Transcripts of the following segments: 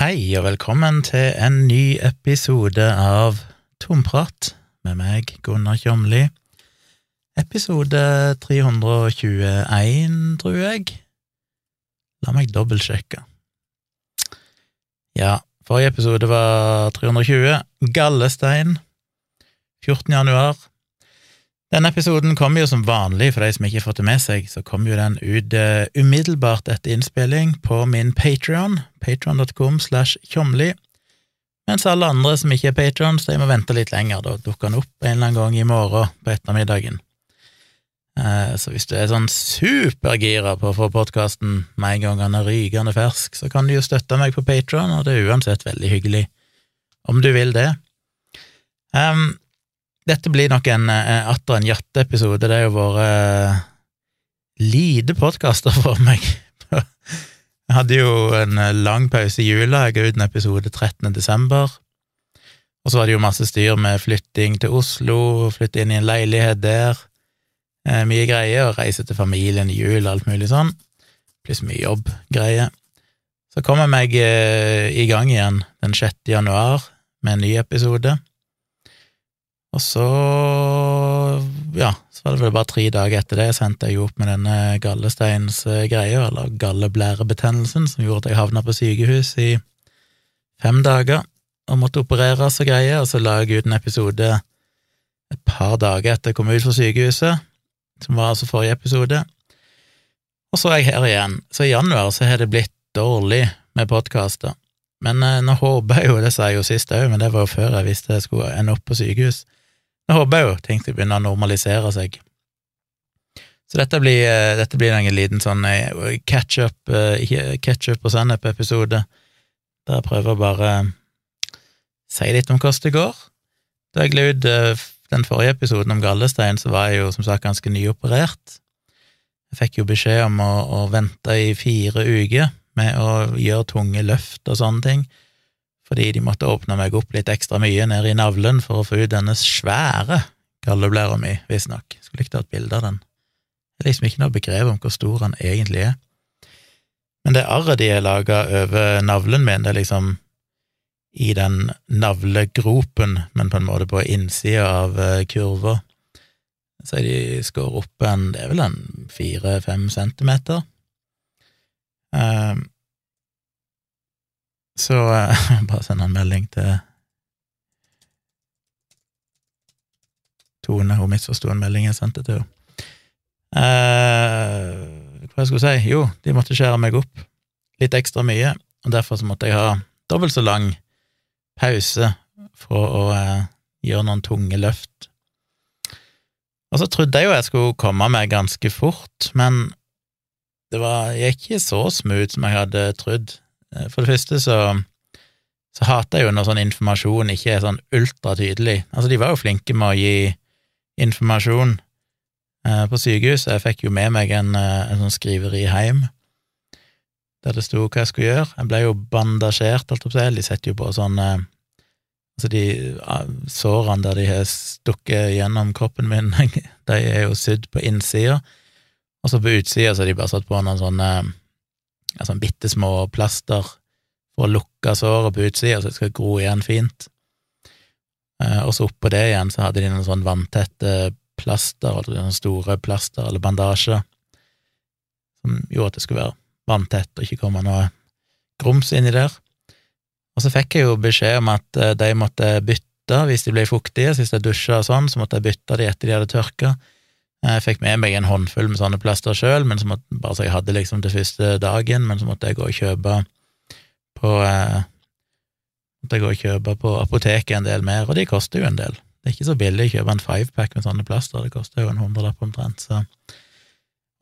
Hei, og velkommen til en ny episode av Tomprat med meg, Gunnar Kjomli. Episode 321, tror jeg. La meg dobbeltsjekke. Ja, forrige episode var 320. Gallestein. 14. januar. Denne episoden kommer jo som vanlig, for de som ikke har fått det med seg, så kommer jo den ut uh, umiddelbart etter innspilling på min Patrion, patron.com slash tjomli, mens alle andre som ikke er patrons, de må vente litt lenger, da dukker den opp en eller annen gang i morgen på ettermiddagen. Uh, så hvis du er sånn supergira på å få podkasten med en gang den er rykende fersk, så kan du jo støtte meg på Patron, og det er uansett veldig hyggelig om du vil det. Um, dette blir nok en uh, atter en jatteepisode. Det har jo vært uh, lite podkaster for meg. jeg hadde jo en uh, lang pause i jula. Jeg ga ut en episode 13. desember. Og så var det jo masse styr med flytting til Oslo, flytte inn i en leilighet der, mye greier, reise til familien i jul, alt mulig sånn. Pluss mye jobb-greier. Så kom jeg meg i gang igjen den 6. januar med en ny episode. Og så, ja, så var det vel bare tre dager etter det sendte jeg jo opp med denne gallesteinsgreia, eller galleblærebetennelsen, som gjorde at jeg havna på sykehus i fem dager og måtte opereres og greier, og så la jeg ut en episode et par dager etter jeg kom ut fra sykehuset, som var altså forrige episode. Og så er jeg her igjen. Så i januar så har det blitt dårlig med podkaster. Men eh, nå håper jeg jo, det sa jeg jo sist òg, men det var jo før jeg visste jeg skulle ende opp på sykehus, jeg håper jo ting skal begynne å normalisere seg. Så dette blir, eh, dette blir en liten sånn catch-up, eh, catch-up og sennep-episode, der jeg prøver bare si litt om hvordan det går. Da jeg la ut eh, den forrige episoden om gallestein, så var jeg jo som sagt ganske nyoperert. Jeg fikk jo beskjed om å, å vente i fire uker med å gjøre tunge løft og sånne ting fordi de måtte åpne meg opp litt ekstra mye nede i navlen for å få ut denne svære galleblæra mi, visstnok. Skulle ikke et bilde av den. Det er liksom ikke noe begrep om hvor stor den egentlig er. Men det arret de har laga over navlen min, det er liksom i den navlegropen, men på en måte på innsida av eh, kurva. Så er de skåret opp en, det er vel en fire-fem centimeter. Um, så uh, bare sende en melding til Tone, hun misforsto en melding jeg sendte til henne. Uh, hva jeg skulle si? Jo, de måtte skjære meg opp litt ekstra mye, og derfor så måtte jeg ha dobbelt så lang pause for å uh, gjøre noen tunge løft. Og så trodde jeg jo jeg skulle komme meg ganske fort, men det var gikk ikke så smooth som jeg hadde trodd. Eh, for det første så, så hater jeg jo når sånn informasjon ikke er sånn ultratydelig. Altså, de var jo flinke med å gi informasjon eh, på sykehuset. Jeg fikk jo med meg en, eh, en sånn skriveri hjem der det sto hva jeg skulle gjøre. Jeg ble jo bandasjert, alt opp til. De setter jo på sånn eh, Altså, de sårene der de har stukket gjennom kroppen min, de er jo sydd på innsida, og så på utsida så har de bare satt på noen sånne sånn bitte små plaster for å lukke såret på utsida, så det skal gro igjen fint. Eh, og så oppå det igjen så hadde de noen sånn vanntette plaster, altså noen store plaster eller bandasjer, som gjorde at det skulle være vanntett og ikke komme noe grums inni der. Og så fikk jeg jo beskjed om at eh, de måtte bytte hvis de ble fuktige, så hvis jeg dusja og sånn, så måtte jeg bytte de etter de hadde tørka. Jeg fikk med meg en håndfull med sånne plaster sjøl, bare så jeg hadde liksom til første dagen, men så måtte jeg gå og kjøpe på eh, måtte jeg gå og kjøpe på apoteket en del mer, og de koster jo en del. Det er ikke så billig å kjøpe en fivepack med sånne plaster, det koster jo en hundrelapp omtrent, så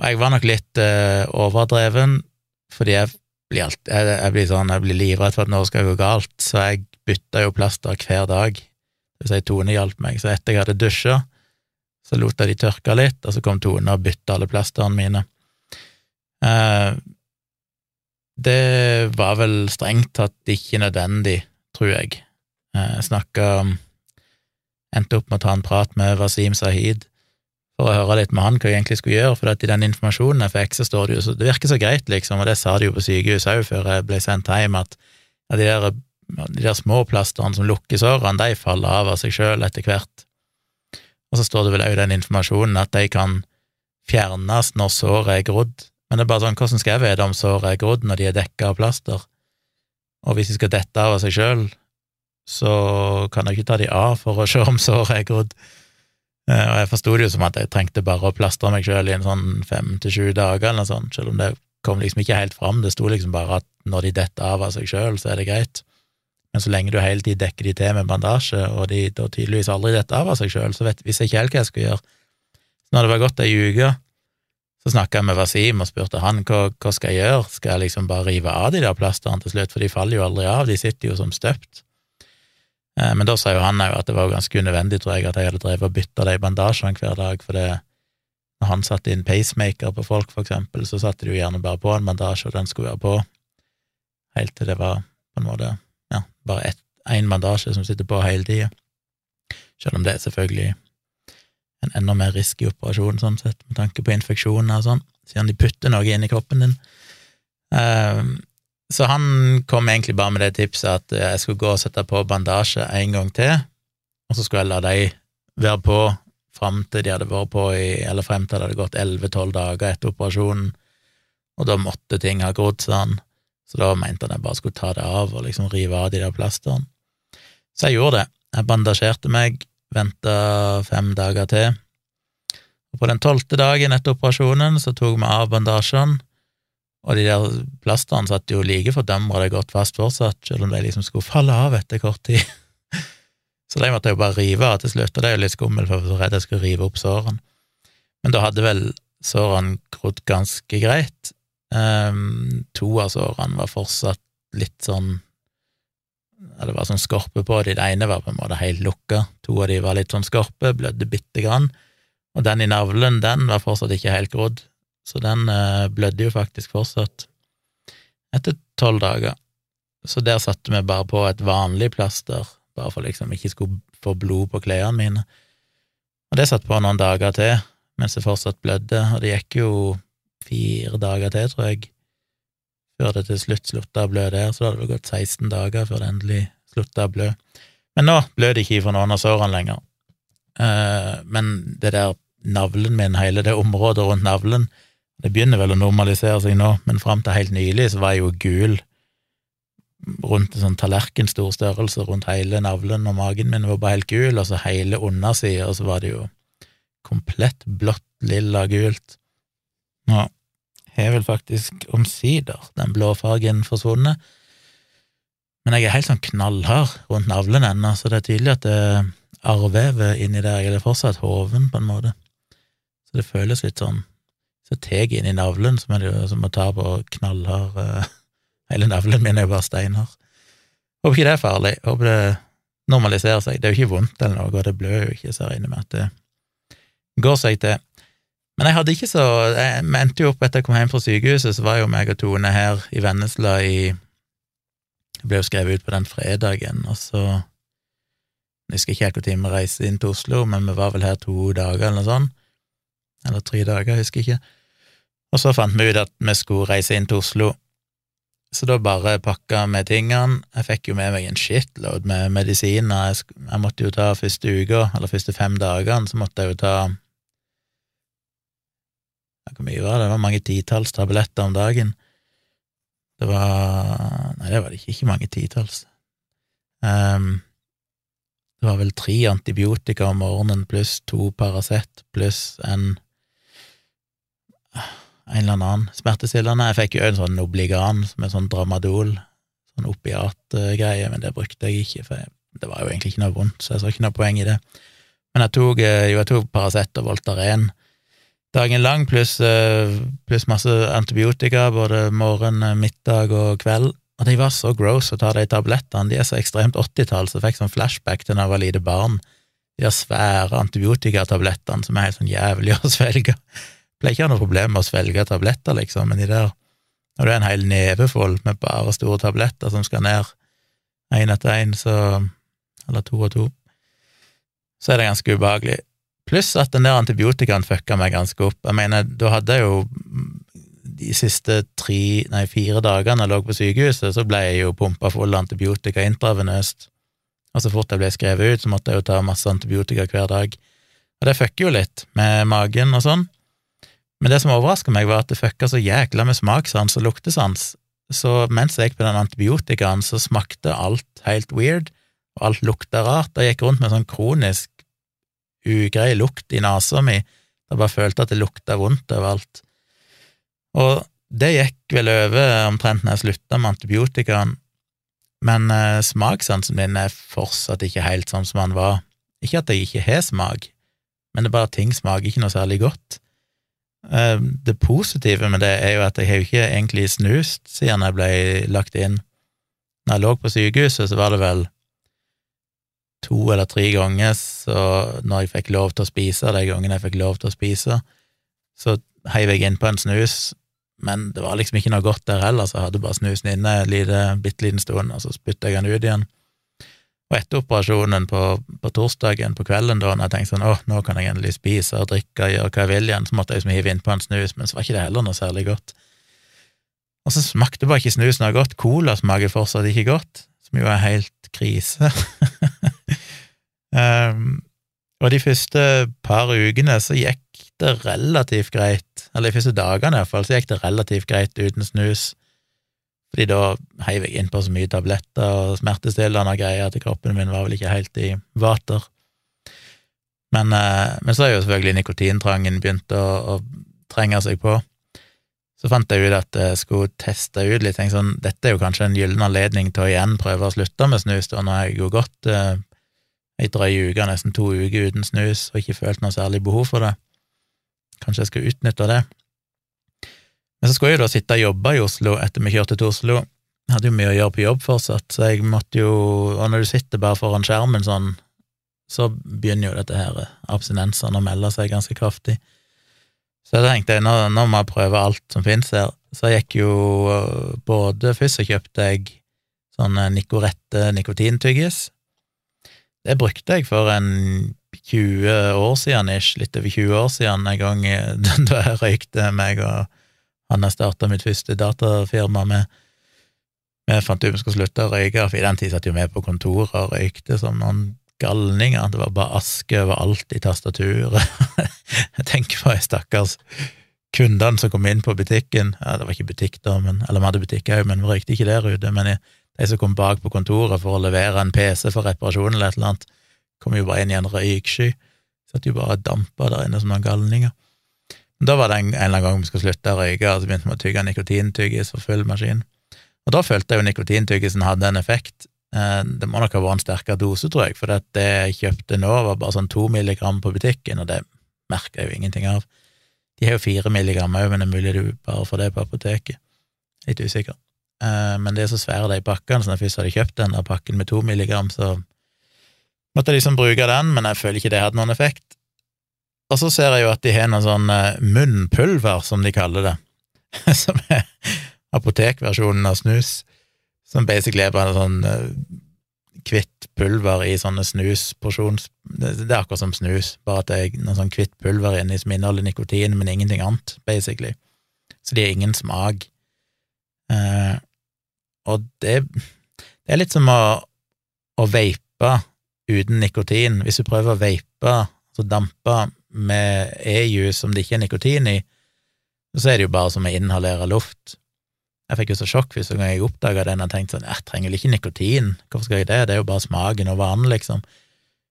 Og jeg var nok litt eh, overdreven, fordi jeg blir, alt, jeg, jeg blir sånn, jeg blir livredd for at noe skal gå galt, så jeg bytta jo plaster hver dag. Hvis ei Tone hjalp meg, så etter jeg hadde dusja, så lot jeg de tørke litt, og så kom Tone og bytta alle plasterne mine. Eh, det var vel strengt tatt ikke nødvendig, tror jeg. Eh, snakka Endte opp med å ta en prat med Wasim Sahid for å høre litt med han hva jeg egentlig skulle gjøre, for at i den informasjonen jeg fikk, så står det jo så Det virker så greit, liksom, og det sa de jo på sykehuset òg før jeg ble sendt hjem, at Ja, de der, de der små plasterne som lukker sårene, de faller av av seg sjøl etter hvert. Og så står det vel òg den informasjonen at de kan fjernes når såret er grodd. Men det er bare sånn, hvordan skal jeg vite om såret er grodd når de er dekka av plaster? Og hvis de skal dette av seg sjøl, så kan jeg ikke ta de av for å se om såret er grodd. Eh, og jeg forsto det jo som at jeg trengte bare å plastre meg sjøl i en sånn fem til sju dager, eller noe sånt, selv om det kom liksom ikke helt fram. Det sto liksom bare at når de detter av av seg sjøl, så er det greit. Men så lenge du hele tiden dekker de til med bandasje, og de da tydeligvis aldri detter av av seg sjøl, så vet, visste jeg ikke helt hva jeg skulle gjøre. Så når det var gått ei uke, så snakka jeg med Wasim og spurte han hva, hva skal jeg gjøre, skal jeg liksom bare rive av de der plasterne til slutt, for de faller jo aldri av, de sitter jo som støpt. Eh, men da sa jo han òg at det var ganske unødvendig, tror jeg, at jeg hadde drevet og bytta de bandasjene hver dag, for det, når han satte inn pacemaker på folk, for eksempel, så satte de jo gjerne bare på en bandasje, og den skulle være på, helt til det var på en måte ja, bare én bandasje som sitter på hele tida, selv om det er selvfølgelig en enda mer risky operasjon, sånn sett, med tanke på infeksjoner og sånn, siden de putter noe inn i kroppen din. Um, så han kom egentlig bare med det tipset at jeg skulle gå og sette på bandasje en gang til, og så skulle jeg la de være på fram til de hadde vært på i, eller frem til det hadde gått elleve-tolv dager etter operasjonen, og da måtte ting ha grodd, sa han, så da mente han jeg bare skulle ta det av og liksom rive av de der plasterne. Så jeg gjorde det. Jeg bandasjerte meg, venta fem dager til, og på den tolvte dagen etter operasjonen så tok vi av bandasjene, og de der plasterne satt jo like fordømra det godt fast fortsatt, selv om de liksom skulle falle av etter kort tid. så de måtte jeg jo bare rive av til slutt, og det er jo litt skummelt, for jeg var redd jeg skulle rive opp sårene. Men da hadde vel sårene grodd ganske greit. Um, to av sårene var fortsatt litt sånn det var sånn skorpe på de. Det ene var på en måte helt lukka, to av de var litt sånn skorpe, blødde bitte grann, og den i navlen, den var fortsatt ikke helt grodd, så den uh, blødde jo faktisk fortsatt etter tolv dager. Så der satte vi bare på et vanlig plaster, bare for liksom ikke skulle få blod på klærne mine. Og det satt på noen dager til, mens det fortsatt blødde, og det gikk jo fire dager til, tror jeg, før det til slutt slutta å blø der, så da hadde det gått 16 dager før det endelig slutta å blø. Men nå blør det ikke fra noen av sårene lenger. Eh, men det der navlen min, hele det området rundt navlen, det begynner vel å normalisere seg nå, men fram til helt nylig så var jeg jo gul rundt en sånn tallerkenstor størrelse rundt hele navlen, og magen min var bare helt gul, og så hele undersida, så var det jo komplett blått, lilla, gult. Nå har vel faktisk omsider den blå fargen forsvunnet, men jeg er helt sånn knallhard rundt navlen ennå, så det er tydelig at det er arrvevet inni der, jeg er fortsatt hoven, på en måte, så det føles litt sånn så tar jeg inn i navlen, som er det jo som å ta på knallhard uh, Hele navlen min er jo bare steinhard. Håper ikke det er farlig. Håper det normaliserer seg. Det er jo ikke vondt eller noe, og det blør jo ikke, så jeg regner med at det går seg til. Men jeg hadde ikke så Jeg endte jo opp etter jeg kom hjem fra sykehuset, så var jo meg og Tone her i Vennesla i Jeg ble jo skrevet ut på den fredagen, og så Jeg husker ikke helt når vi reiste inn til Oslo, men vi var vel her to dager eller noe sånt. Eller tre dager, jeg husker ikke. Og så fant vi ut at vi skulle reise inn til Oslo, så da bare pakka vi tingene. Jeg fikk jo med meg en shitload med medisiner. Jeg, måtte jo ta første uka, eller første fem dagene, så måtte jeg jo ta Hvor mye var det? Det var mange titalls tabletter om dagen. Det var Nei, det var det ikke. Ikke mange titalls. Um, det var vel tre antibiotika om morgenen pluss to Paracet pluss en en eller annen smertestillende. Jeg fikk jo en sånn Obligan med sånn Dramadol, sånn opiatgreie, men det brukte jeg ikke, for det var jo egentlig ikke noe vondt, så jeg så ikke noe poeng i det. Men jeg tok eh, jo, jeg tok Paracet og Voltaren dagen lang, pluss eh, plus masse antibiotika både morgen, middag og kveld. Og de var så gross å ta de tablettene, de er så ekstremt 80-tall, så jeg fikk sånn flashback til da jeg var lite barn. De der svære antibiotikatablettene som er helt sånn jævlig å svelge. Pleier ikke å ha noe problem med å svelge tabletter, liksom, men de der Når du er en hel nevefull med bare store tabletter som skal ned én etter én, så Eller to og to, så er det ganske ubehagelig. Pluss at den der antibiotikaen fucka meg ganske opp. Jeg mener, da hadde jeg jo de siste tre, nei, fire dagene jeg lå på sykehuset, så ble jeg jo pumpa full antibiotika intravenøst. Og så fort jeg ble skrevet ut, så måtte jeg jo ta masse antibiotika hver dag. Og det fucker jo litt med magen og sånn. Men det som overraska meg, var at det fucka så jækla med smakssans og luktesans. Så mens jeg gikk på den antibiotikaen, så smakte alt helt weird, og alt lukta rart. Jeg gikk rundt med sånn kronisk ugrei lukt i nesa mi. Jeg bare følte at det lukta vondt overalt. Og det gikk vel over omtrent når jeg slutta med antibiotikaen, men eh, smakssansen min er fortsatt ikke helt sånn som han var. Ikke at jeg ikke har smak, men det er bare at ting smaker ikke noe særlig godt. Eh, det positive med det er jo at jeg har jo ikke egentlig snust siden jeg ble lagt inn. Når jeg lå på sykehuset, så var det vel to eller tre ganger, så når jeg fikk lov til å spise, de gangene jeg fikk lov til å spise, så heiv jeg innpå en snus, men det var liksom ikke noe godt der heller, så jeg hadde bare snusen inne en bitte liten stund, og så spytta jeg den ut igjen. Og etter operasjonen på, på, torsdagen på kvelden, da når jeg tenkte sånn åh, nå kan jeg endelig spise og drikke og gjøre hva jeg vil igjen, så måtte jeg liksom hive innpå en snus, men så var ikke det heller noe særlig godt. Og så smakte bare ikke snusen noe godt, cola smaker fortsatt ikke godt, som jo er helt krise. um, og de første par ukene så gikk det relativt greit, eller de første dagene iallfall, så gikk det relativt greit uten snus fordi da heiv jeg innpå så mye tabletter og smertestillende og greier at kroppen min var vel ikke helt i vater. Men, eh, men så har jo selvfølgelig nikotintrangen begynt å, å, trenge seg på. Så fant jeg ut at jeg skulle teste ut litt. Tenk sånn, dette er jo kanskje en gyllen anledning til å igjen prøve å slutte med snus. Da. Nå har jeg jo gått ei drøy uke, nesten to uker uten snus, og ikke følt noe særlig behov for det. Kanskje jeg skal utnytte det. Men så skulle jeg jo da sitte og jobbe i Oslo etter vi kjørte til Oslo. Jeg hadde jo mye å gjøre på jobb fortsatt, så jeg måtte jo Og når du sitter bare foran skjermen sånn, så begynner jo dette her abstinensene å melde seg ganske kraftig. Så jeg tenkte nå, nå må jeg prøve alt som finnes her. Så jeg gikk jo både Først så kjøpte jeg sånn Nicorette nikotintyggis. Det brukte jeg for en 20 år siden ish, litt over 20 år siden, en gang da jeg røykte meg og han jeg starta mitt første datafirma med. Vi fant ut vi skulle slutte å røyke, for i den tid satt jo vi på kontoret og røykte som noen galninger. Det var bare aske overalt i tastaturet. jeg tenker på de stakkars kundene som kom inn på butikken. Ja, det var ikke butikk da, men, eller vi hadde butikk òg, men vi røykte ikke der ute. Men de som kom bak på kontoret for å levere en PC for reparasjon eller et eller annet, kom jo bare inn i en røyksky. Satt jo bare og dampa der inne som noen galninger. Da var det en, en eller annen gang vi skulle slutte å røyke, og så begynte vi å tygge nikotintyggis for full maskin. Og da følte jeg jo nikotintyggisen hadde en effekt. Eh, det må nok ha vært en sterkere dose, tror jeg, for det jeg kjøpte nå, var bare sånn to milligram på butikken, og det merka jeg jo ingenting av. De har jo fire milligram òg, men det er mulig du bare får det på apoteket. Litt usikker. Eh, men det er så svære de pakkene, så når jeg først hadde kjøpt den der pakken med to milligram, så måtte jeg liksom bruke den, men jeg føler ikke det hadde noen effekt. Og så ser jeg jo at de har noe sånn eh, munnpulver, som de kaller det, som er apotekversjonen av snus, som basically er bare sånn kvitt eh, pulver i sånne snusporsjons... Det er akkurat som snus, bare at det er noe sånn kvitt pulver inni som inneholder nikotin, men ingenting annet, basically. Så de har ingen smak. Og det, det, er litt som å, å vape uten nikotin. Hvis du prøver å vape, altså dampe med e-juice som det ikke er nikotin i, så er det jo bare som å inhalere luft. Jeg fikk jo så sjokk første gang jeg oppdaga den og tenkte sånn, jeg trenger vel ikke nikotin, hvorfor skal jeg det, det er jo bare smaken og vanen, liksom.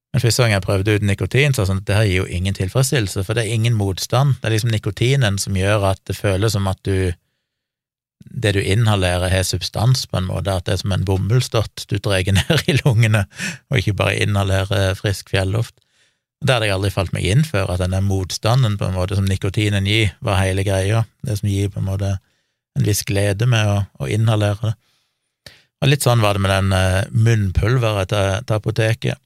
Men første gang jeg prøvde ut nikotin, så sånn at det her gir jo ingen tilfredsstillelse, for det er ingen motstand, det er liksom nikotinen som gjør at det føles som at du det du inhalerer, har substans, på en måte, at det er som en bomullsdott du drar ned i lungene, og ikke bare inhalerer frisk fjelluft. Det hadde jeg aldri falt meg inn før, at denne motstanden på en måte som nikotinen gir, var hele greia, det som gir på en måte en viss glede med å, å inhalere det. Og litt sånn var det med den uh, munnpulveret til, til, apoteket.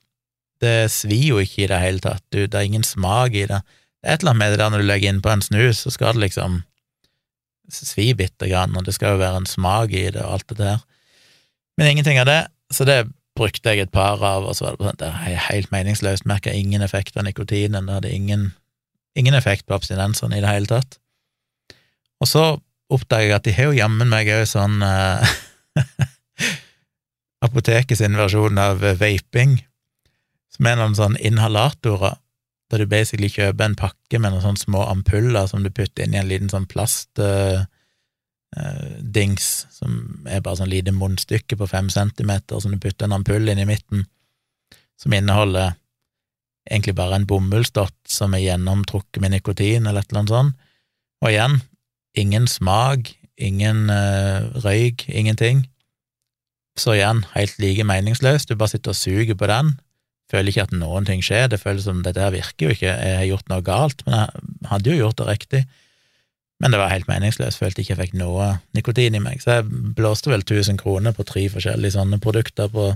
Det svir jo ikke i det hele tatt, du, det er ingen smak i det. Det er et eller annet med det der når du legger inn på en snus, så skal det liksom svi bitte grann, og det skal jo være en smak i det og alt det der. Men ingenting av det, så det brukte jeg et par av, og så var det sånn, det er helt meningsløst, merka ingen effekt av nikotinen, det hadde ingen, ingen effekt på abstinensene i det hele tatt. Og så oppdager jeg at de har jo jammen meg òg sånn uh, Apoteket sin versjon av vaping, som er noen sånn inhalatorer, der du basically kjøper en pakke med noen sånne små ampuller som du putter inn i en liten sånn plastdings, uh, uh, som er bare sånn lite munnstykke på fem centimeter, som du putter en ampull inn i midten, som inneholder egentlig bare en bomullsdott som er gjennomtrukket med nikotin, eller et eller annet sånt. Og igjen, ingen smak, ingen uh, røyk, ingenting. Så igjen, helt like meningsløst, du bare sitter og suger på den, føler ikke at noen ting skjer, det føles som dette her virker jo ikke, jeg har gjort noe galt, men jeg hadde jo gjort det riktig. Men det var helt meningsløst, følte ikke jeg fikk noe nikotin i meg, så jeg blåste vel 1000 kroner på tre forskjellige sånne produkter på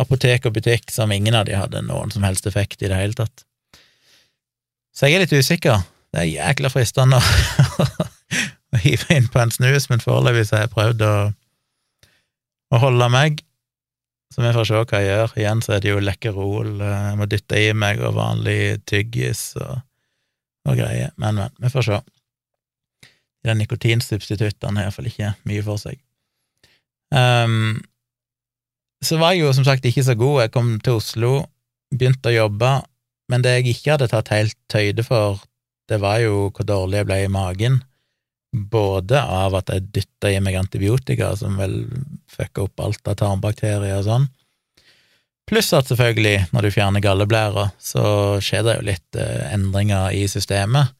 apotek og butikk som ingen av de hadde noen som helst effekt i det hele tatt. Så jeg er litt usikker. Det er jækla fristende å, hive inn på en snus, men foreløpig har jeg prøvd å, å holde meg. Så vi får se hva jeg gjør. Igjen så er det jo Lekkerol jeg må dytte i meg, og vanlig tyggis og, og greier. Men, men, vi får se. De nikotinsubstituttene har iallfall ikke mye for seg. Um, så var jeg jo som sagt ikke så god. Jeg kom til Oslo, begynte å jobbe, men det jeg ikke hadde tatt helt høyde for, det var jo hvor dårlig jeg ble i magen. Både av at jeg dytta i meg antibiotika, som vel fucka opp alt av tarmbakterier og sånn, pluss at selvfølgelig, når du fjerner galleblæra, så skjer det jo litt eh, endringer i systemet.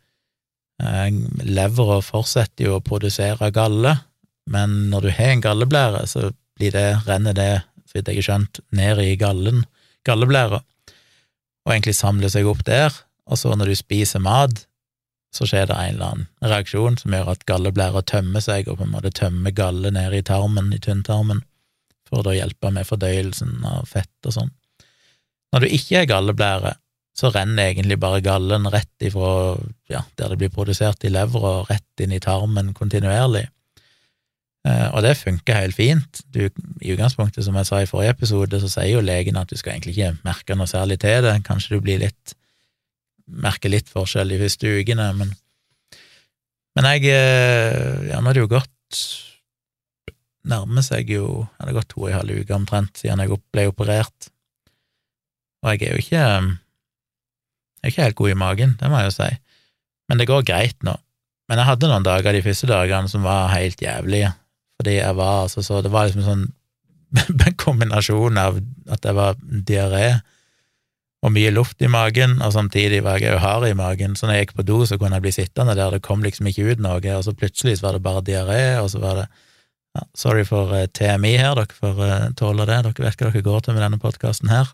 Eh, levera fortsetter jo å produsere galle, men når du har en galleblære, så blir det, renner det så vidt jeg har skjønt, ned i gallen, galleblæra, og egentlig samler seg opp der, og så når du spiser mat, så skjer det en eller annen reaksjon som gjør at galleblæra tømmer seg, og på en måte tømmer galle ned i tarmen, i tynntarmen, for å hjelpe med fordøyelsen av fett og sånn. Når du ikke er galleblære, så renner egentlig bare gallen rett ifra ja, der det blir produsert i levra, rett inn i tarmen kontinuerlig. Eh, og det funker helt fint. Du, I utgangspunktet, som jeg sa i forrige episode, så sier jo legen at du skal egentlig ikke merke noe særlig til det. Kanskje du blir litt merker litt forskjell de første ukene, men Men jeg eh, Ja, nå er det jo gått Nærmer seg jo Det har gått to og en halv uke omtrent siden jeg ble operert, og jeg er jo ikke Jeg er ikke helt god i magen, det må jeg jo si, men det går greit nå. Men jeg hadde noen dager de første dagene som var helt jævlige fordi jeg var altså så Det var liksom sånn kombinasjon av at jeg var diaré og mye luft i magen, og samtidig var jeg òg hard i magen, så når jeg gikk på do, så kunne jeg bli sittende der, det kom liksom ikke ut noe, og så plutselig så var det bare diaré, og så var det ja, Sorry for uh, eh, TMI her, dere får uh, tåle det, dere vet hva dere går til med denne podkasten her.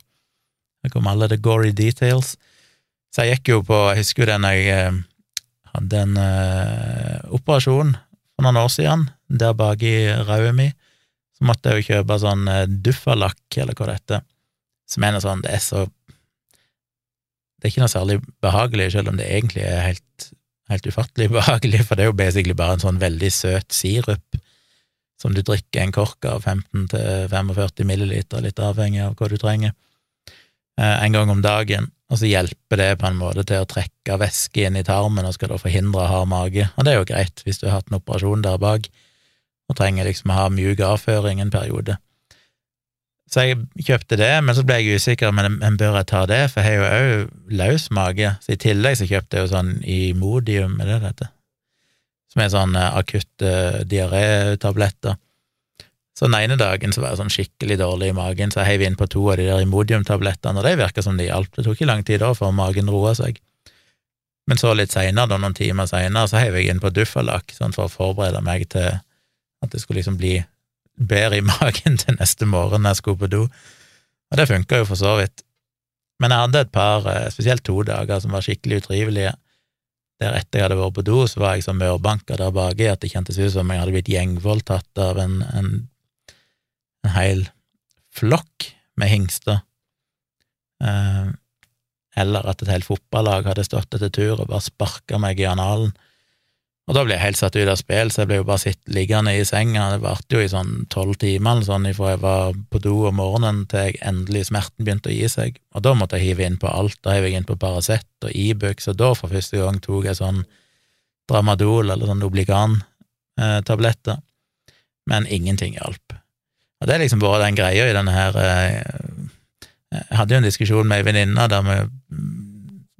Her kommer alle the gory details. Så jeg gikk jo på Jeg husker jo den jeg uh, hadde en operasjon for noen år siden, der bak i ræva mi, så måtte jeg jo kjøpe sånn eh, Duffalakk, eller hva det heter, som er noe sånn Det er så Det er ikke noe særlig behagelig, selv om det egentlig er helt, helt ufattelig behagelig, for det er jo basically bare en sånn veldig søt sirup som du drikker en kork av 15-45 milliliter, litt avhengig av hva du trenger, eh, en gang om dagen og så hjelper det på en måte til å trekke væske inn i tarmen og skal da forhindre hard mage, og det er jo greit hvis du har hatt en operasjon der bak og trenger liksom å ha mjuk avføring en periode. Så jeg kjøpte det, men så ble jeg usikker, men, men bør jeg ta det, for jeg har jo òg løs mage, så i tillegg så kjøpte jeg jo sånn Imodium, er det det heter, som er sånn akutte akutte diarétabletter. Så den ene dagen så var jeg sånn skikkelig dårlig i magen, så jeg heiv inn på to av de der Imodium-tablettene, og det virka som de hjalp. Det tok ikke lang tid da før magen roa seg. Men så litt seinere, noen timer seinere, så heiv jeg inn på Duffalak, sånn for å forberede meg til at det skulle liksom bli bedre i magen til neste morgen når jeg skulle på do. Og det funka jo for så vidt. Men jeg hadde et par, eh, spesielt to dager, som var skikkelig utrivelige. Der etter jeg hadde vært på do, så var jeg så mørbanka der baki at det kjentes ut som jeg hadde blitt gjengvoldtatt av en, en en hel flokk med hingster, eh, eller at et helt fotballag hadde stått etter tur og bare sparka meg i analen. Og da ble jeg helt satt ut av spill, så jeg ble jo bare sitt liggende i senga. Det varte jo i sånn tolv timer eller sånn ifra jeg var på do om morgenen til jeg endelig smerten begynte å gi seg. Og da måtte jeg hive inn på alt. Da hiv jeg inn på Paracet og Ibux, e og da for første gang tok jeg sånn Dramadol eller sånn Obligan eh, men ingenting hjalp. Og det er liksom bare den greia i denne her eh, Jeg hadde jo en diskusjon med ei venninne der vi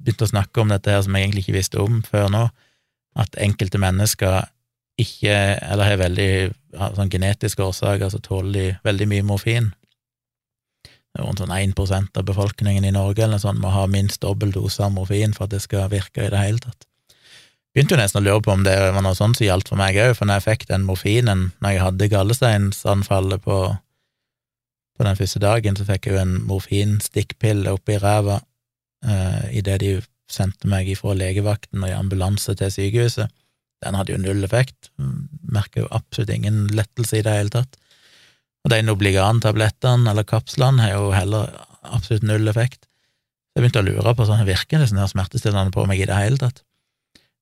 begynte å snakke om dette her som jeg egentlig ikke visste om før nå, at enkelte mennesker ikke, eller har veldig sånn genetiske årsaker, så tåler de veldig mye morfin. Rundt sånn 1 av befolkningen i Norge eller sånn, må ha minst dobbel dose av morfin for at det skal virke i det hele tatt. Begynte jo nesten å lure på om det var noe sånt som gjaldt for meg òg, for når jeg fikk den morfinen når jeg hadde gallesteinsanfallet på, på den første dagen, så fikk jeg jo en morfinstikkpille oppi ræva eh, idet de sendte meg ifra legevakten og i ambulanse til sykehuset. Den hadde jo null effekt, merker jo absolutt ingen lettelse i det hele tatt. Og de Nobligan-tablettene, eller kapslene, har jo heller absolutt null effekt. Jeg begynte å lure på sånn, virker det sånn her smertestillende på meg i det hele tatt?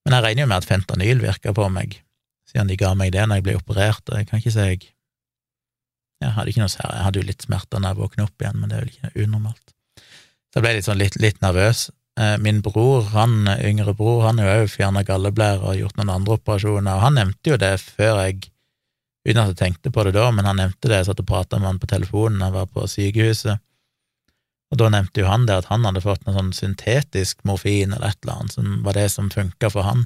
Men jeg regner jo med at fentanyl virka på meg, siden de ga meg det når jeg ble operert, og jeg kan ikke si jeg Jeg hadde ikke noe sær, jeg hadde jo litt smerter når jeg våkna opp igjen, men det er vel ikke unormalt. Så jeg ble litt sånn litt, litt nervøs, min bror, han yngre bror, han har jo òg fjerna galleblære og gjort noen andre operasjoner, og han nevnte jo det før jeg Uten at jeg tenkte på det da, men han nevnte det, jeg satt og prata med han på telefonen, han var på sykehuset, og da nevnte jo han det at han hadde fått noe sånn syntetisk morfin eller et eller annet, som var det som funka for han.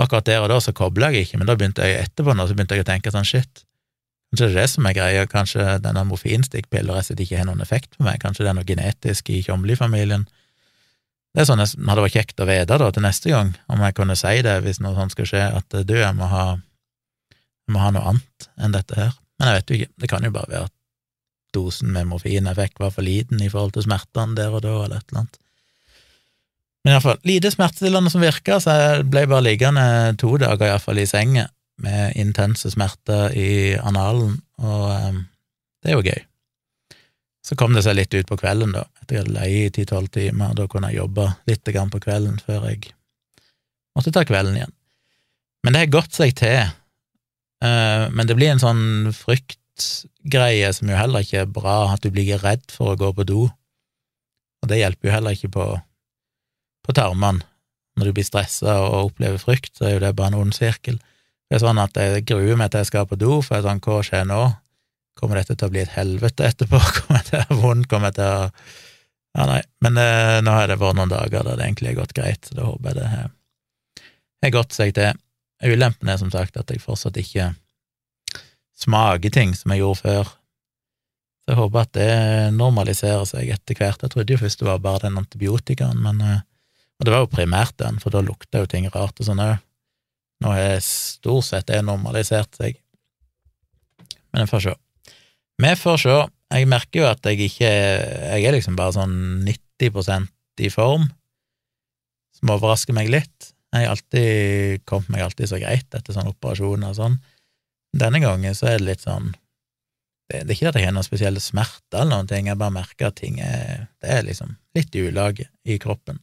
Akkurat der og da så kobla jeg ikke, men da begynte jeg etterpå nå, så begynte jeg å tenke sånn shit, kanskje det er det som er greia, kanskje denne morfinstikkpilla rett og slett ikke har noen effekt på meg, kanskje det er noe genetisk i Tjomli-familien. Det er sånn det hadde vært kjekt å vite da, til neste gang, om jeg kunne si det hvis noe sånt skal skje, at du, jeg må ha, jeg må ha noe annet enn dette her. Men jeg vet jo ikke, det kan jo bare være at dosen med morfin jeg fikk, var for liten i forhold til smertene der og da, eller et eller annet. Men iallfall, lite smertestillende som virka, så jeg ble bare liggende to dager iallfall i senga med intense smerter i analen, og um, det er jo gøy. Så kom det seg litt ut på kvelden, da, etter jeg hadde leid i ti-tolv timer, da kunne jeg jobbe litt på kvelden før jeg måtte ta kvelden igjen. Men det har gått seg til. Eh, men det blir en sånn fryktgreie som jo heller ikke er bra, at du blir redd for å gå på do. Og det hjelper jo heller ikke på, på tarmene. Når du blir stressa og opplever frykt, så er jo det bare en ond sirkel. Det er sånn at jeg gruer meg til jeg skal på do, for jeg er sånn, hva skjer nå? Kommer dette til å bli et helvete etterpå? Kommer jeg til å ha vondt? Kommer jeg til å Ja, nei. Men eh, nå har det vært noen dager der det egentlig har gått greit, så da håper jeg det har, har gått seg til. Ulempen er som sagt at jeg fortsatt ikke smaker ting som jeg gjorde før. Så jeg håper at det normaliserer seg etter hvert. Jeg trodde jo først det var bare den antibiotikaen, men eh, Og det var jo primært den, for da lukta jo ting rart og sånn òg. Nå har stort sett det normalisert seg. Men jeg får se. Vi får se. Jeg merker jo at jeg ikke Jeg er liksom bare sånn 90% i form, som overrasker meg litt. Jeg alltid kommet meg alltid så greit etter sånne operasjoner og sånn. Denne gangen så er det litt sånn det, det er ikke at jeg har noen spesielle smerter eller noen ting, jeg bare merker at ting er Det er liksom litt i ulage i kroppen.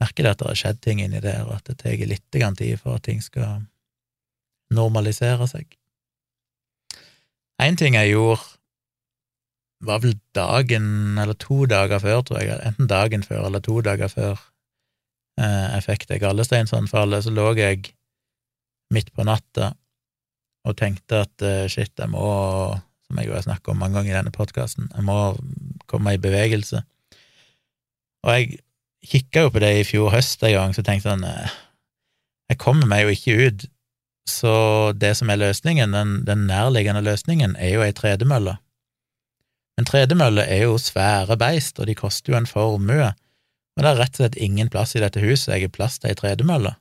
Merker det at det har skjedd ting inni der, og at det tar litt tid for at ting skal normalisere seg. Én ting jeg gjorde, var vel dagen eller to dager før, tror jeg, enten dagen før eller to dager før eh, jeg fikk det gallesteinsanfallet, så lå jeg midt på natta og tenkte at eh, shit, jeg må, som jeg har snakket om mange ganger i denne podkasten, jeg må komme i bevegelse. Og jeg kikka jo på det i fjor høst en gang, så tenkte jeg sånn eh, Jeg kommer meg jo ikke ut så det som er løsningen, den, den nærliggende løsningen, er jo ei tredemølle. Men tredemølle er jo svære beist, og de koster jo en formue, og det er rett og slett ingen plass i dette huset jeg har plass til ei tredemølle.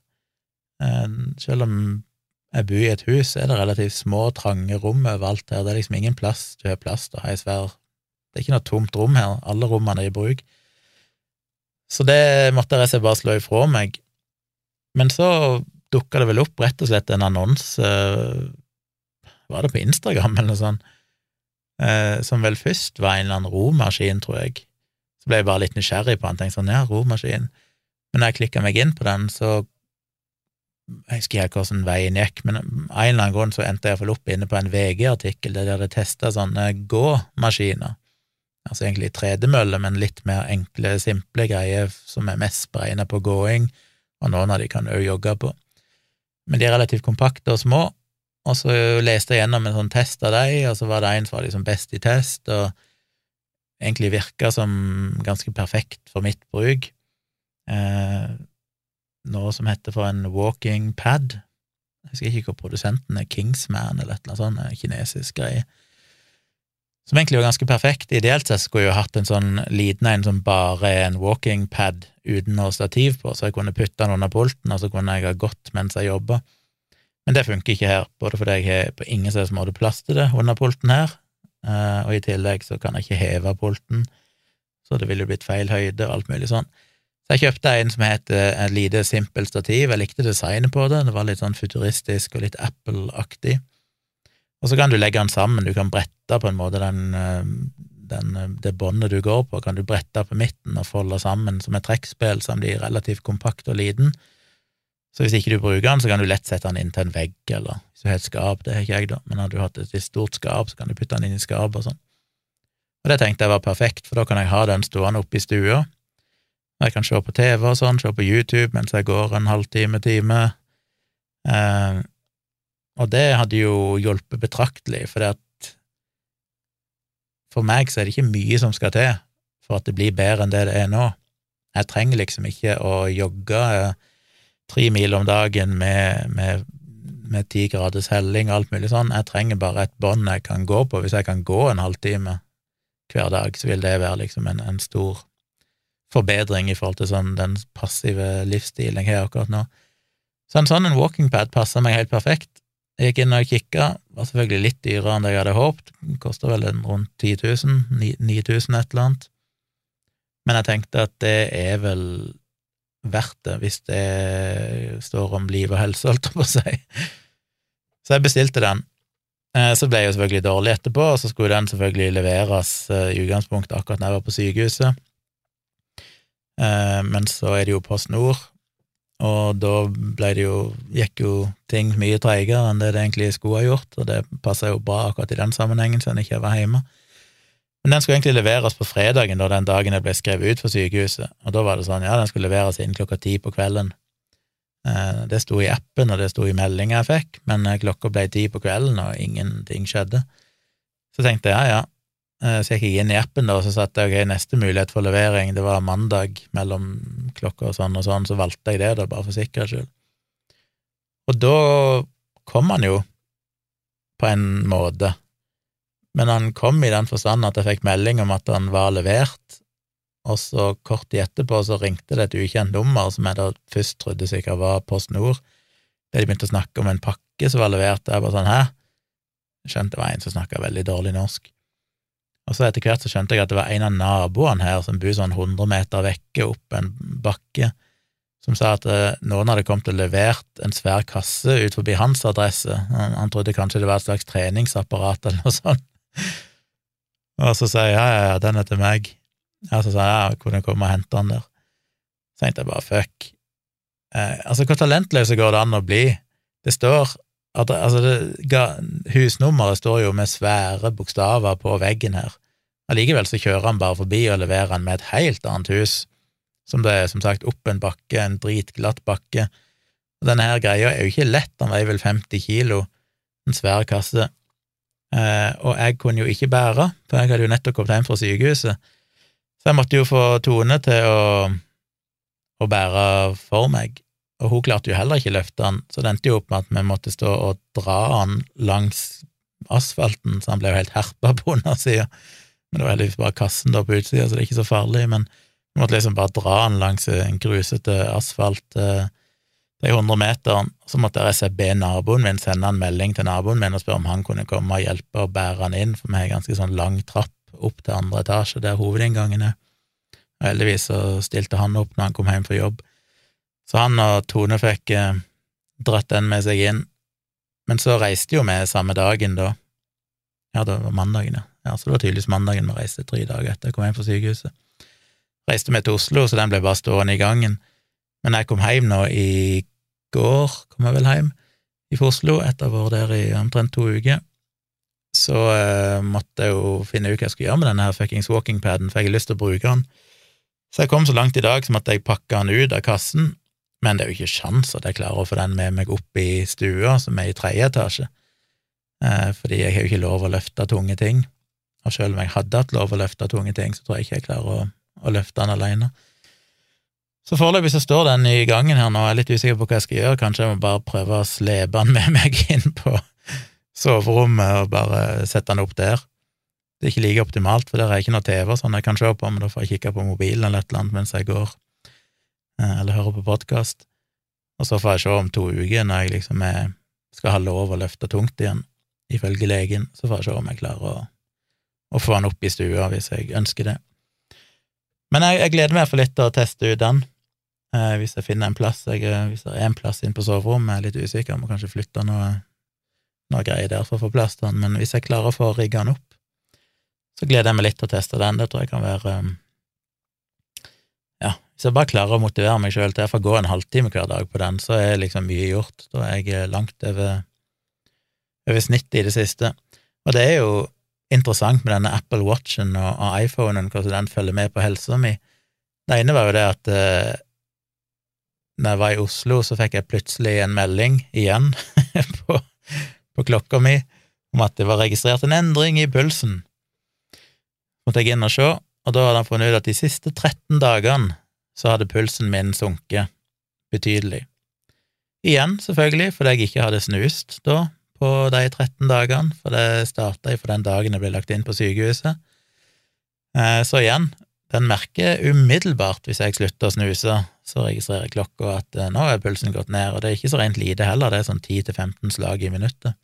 Eh, selv om jeg bor i et hus, er det relativt små, trange rom overalt her, det er liksom ingen plass du har plass til å ha ei svær Det er ikke noe tomt rom her, alle rommene er i bruk. Så det måtte jeg bare slå ifra meg. Men så dukka det vel opp rett og slett en annonse, eh, var det på Instagram eller noe sånt, eh, som vel først var en eller annen romaskin, tror jeg. Så ble jeg bare litt nysgjerrig på den, tenkte sånn, ja, romaskin. Men når jeg klikka meg inn på den, så jeg husker ikke hvordan veien gikk, men av en eller annen grunn så endte jeg iallfall opp inne på en VG-artikkel der de hadde testa sånne gåmaskiner. Altså egentlig tredemøller, men litt mer enkle, simple greier som er mest beregna på gåing, og noen av de kan òg jogge på men de er relativt kompakte og små, og så leste jeg gjennom en sånn test av dem, og så var det en som var liksom best i test, og egentlig virka som ganske perfekt for mitt bruk. Eh, noe som heter for en walking pad. Jeg husker ikke hvor produsenten er, Kingsman eller et eller annet sånt, kinesisk greie. Som egentlig var ganske perfekt. Ideelt sett skulle jeg jo hatt en sånn liten en som bare er en walking pad uten noe stativ på, så jeg kunne putte den under pulten, og så kunne jeg ha gått mens jeg jobba. Men det funker ikke her, både fordi jeg har på ingen slags måte plass til det under pulten her, eh, og i tillegg så kan jeg ikke heve pulten, så det ville blitt feil høyde og alt mulig sånn. Så jeg kjøpte en som heter et lite, simpelt stativ. Jeg likte designet på det, det var litt sånn futuristisk og litt Apple-aktig. Og så kan du legge den sammen, du kan brette på en måte den, eh, den, eh, det båndet du går på, kan du brette på midten og folde sammen som et trekkspill, som blir relativt kompakt og liten. Så hvis ikke du bruker den, så kan du lett sette den inn til en vegg, eller hvis du har et skap, det har ikke jeg, da, men har du hatt et stort skap, så kan du putte den inn i skapet og sånn. Og det tenkte jeg var perfekt, for da kan jeg ha den stående oppe i stua, og jeg kan se på TV og sånn, se på YouTube mens jeg går en halvtime, time, eh, og det hadde jo hjulpet betraktelig, for det at for meg så er det ikke mye som skal til for at det blir bedre enn det det er nå. Jeg trenger liksom ikke å jogge eh, tre mil om dagen med, med, med ti graders helling og alt mulig sånn. Jeg trenger bare et bånd jeg kan gå på. Hvis jeg kan gå en halvtime hver dag, så vil det være liksom en, en stor forbedring i forhold til sånn den passive livsstilen jeg har akkurat nå. Så en sånn en walkingpad passer meg helt perfekt. Jeg gikk inn og kikka, var selvfølgelig litt dyrere enn det jeg hadde håpet, kosta vel rundt 10 000, 9000 et eller annet, men jeg tenkte at det er vel verdt det hvis det står om liv og helse, holdt jeg på å si. Så jeg bestilte den. Eh, så ble jeg jo selvfølgelig dårlig etterpå, og så skulle den selvfølgelig leveres eh, i utgangspunktet akkurat når jeg var på sykehuset. Eh, men så er det jo Post Nord, og da ble det jo, gikk jo ting mye treigere enn det det egentlig skulle ha gjort, og det passa jo bra akkurat i den sammenhengen, siden jeg ikke var hjemme. Men den skulle egentlig leveres på fredagen, da den dagen jeg ble skrevet ut for sykehuset, og da var det sånn, ja, den skulle leveres innen klokka ti på kvelden. Eh, det sto i appen, og det sto i meldinga jeg fikk, men eh, klokka ble ti på kvelden, og ingenting skjedde. Så tenkte jeg ja, ja, så jeg gikk inn i appen, da, og så satte jeg ok, neste mulighet for levering, det var mandag mellom klokka og sånn og sånn, så valgte jeg det, da, bare for sikkerhets skyld. Og da kom han jo, på en måte, men han kom i den forstand at jeg fikk melding om at han var levert, og så kort tid etterpå så ringte det et ukjent nummer som jeg da først trodde sikkert var Post Nord. der de begynte å snakke om en pakke som var levert, jeg bare sånn hæ? Skjønte det var en som snakka veldig dårlig norsk. Og så etter hvert så skjønte jeg at det var en av naboene her som bor sånn 100 meter vekke opp en bakke, som sa at eh, noen hadde kommet og levert en svær kasse ut forbi hans adresse. Han, trodde kanskje det var et slags treningsapparat eller noe sånt. Og så sier jeg ja, ja, ja, den er til meg. Og så sa jeg ja, kunne jeg komme og hente den der. Så tenkte jeg bare fuck. Eh, altså, hvor talentløse går det an å bli? Det står altså, det, husnummeret står jo med svære bokstaver på veggen her. Allikevel så kjører han bare forbi og leverer han med et helt annet hus, som det er som sagt opp en bakke, en dritglatt bakke. Og denne her greia er jo ikke lett, han veier vel 50 kilo, en svær kasse. Eh, og jeg kunne jo ikke bære, for jeg hadde jo nettopp kommet hjem fra sykehuset, så jeg måtte jo få Tone til å, å bære for meg, og hun klarte jo heller ikke løfte han, så det endte jo opp med at vi måtte stå og dra han langs asfalten, så han ble jo helt herpa på undersida. Men det var heldigvis bare kassen da på utsida, så det er ikke så farlig, men vi måtte liksom bare dra han langs en grusete asfalt. De hundre meterne, så måtte be naboen min sende en melding til naboen min og spørre om han kunne komme og hjelpe og bære han inn, for vi har ganske sånn lang trapp opp til andre etasje, der hovedinngangen er. Og heldigvis så stilte han opp når han kom hjem fra jobb. Så han og Tone fikk eh, dratt den med seg inn. Men så reiste jo vi samme dagen, da. Ja, det var mandagen, ja. ja så det var tydeligvis mandagen vi reiste, tre dager etter jeg kom hjem fra sykehuset. Reiste vi til Oslo, så den ble bare stående i gangen. Men jeg kom hjem nå i går, kom jeg vel hjem fra Oslo etter å ha vært der i omtrent to uker, så eh, måtte jeg jo finne ut hva jeg skulle gjøre med denne her fuckings walkingpaden, for jeg har lyst til å bruke den. Så jeg kom så langt i dag som at jeg pakka den ut av kassen, men det er jo ikke sjans at jeg klarer å få den med meg opp i stua, som er i tredje etasje. eh, fordi jeg har jo ikke lov å løfte tunge ting. Og selv om jeg hadde hatt lov å løfte tunge ting, så tror jeg ikke jeg klarer å, å løfte den alene. Så foreløpig så står den i gangen her nå, jeg er litt usikker på hva jeg skal gjøre, kanskje jeg må bare prøve å slepe den med meg inn på soverommet og bare sette den opp der. Det er ikke like optimalt, for der er ikke noe TV sånn jeg kan se på, men da får jeg kikke på mobilen eller et eller annet mens jeg går, eller hører på podkast. Og så får jeg se om to uker, når jeg liksom er, skal ha lov å løfte tungt igjen, ifølge legen, så får jeg se om jeg klarer å, å få den opp i stua hvis jeg ønsker det. Men jeg, jeg gleder meg for litt til å teste ut den, eh, hvis jeg finner en plass. Jeg, eh, hvis det er en plass inn på soverommet, jeg er litt usikker, jeg må kanskje flytte noe, noe greier der for å få plass til den, men hvis jeg klarer å få rigga den opp, så gleder jeg meg litt til å teste den. Det tror jeg kan være um, hvis jeg bare klarer å motivere meg sjøl til å gå en halvtime hver dag på den, så er liksom mye gjort. Da er jeg langt over, over snittet i det siste. Og det er jo interessant med denne Apple Watchen og, og iPhonen, hvordan den følger med på helsa mi. Det ene var jo det at eh, når jeg var i Oslo, så fikk jeg plutselig en melding igjen på, på klokka mi om at det var registrert en endring i pulsen måtte jeg inn og se, og da hadde han funnet ut at de siste 13 dagene så hadde pulsen min sunket betydelig. Igjen, selvfølgelig, fordi jeg ikke hadde snust da på de 13 dagene, for det starta fra den dagen jeg ble lagt inn på sykehuset. Eh, så igjen, den merker umiddelbart hvis jeg slutter å snuse, så registrerer klokka at eh, nå er pulsen gått ned, og det er ikke så rent lite heller, det er sånn 10–15 slag i minuttet.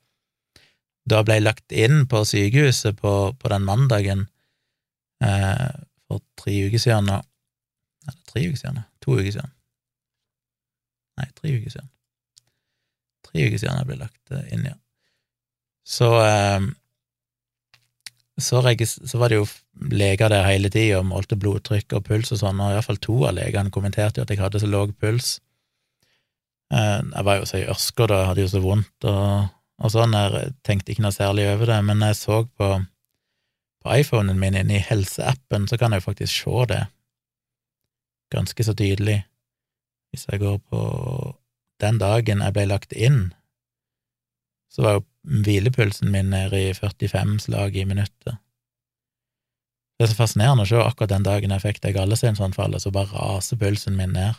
Da ble jeg lagt inn på sykehuset på, på den mandagen, eh, for tre uker siden nå. Tre uker siden? To uker siden. Nei, tre uker siden. Tre uker siden jeg ble lagt eh, inn, ja. Så eh, så, så, var det jo leger der hele tida og målte blodtrykk og puls og sånn, og iallfall to av legene kommenterte jo at jeg hadde så lav puls. Eh, jeg var jo så i ørska da, jeg hadde jo så vondt og, og sånn, jeg tenkte ikke noe særlig over det, men jeg så på på iPhonen min inne i helseappen, så kan jeg jo faktisk se det ganske så tydelig. Hvis jeg går på den dagen jeg ble lagt inn, så var jo hvilepulsen min nede i 45 slag i minuttet. Det er så fascinerende å se akkurat den dagen jeg fikk det gallesteinsanfallet, så bare raser pulsen min ned.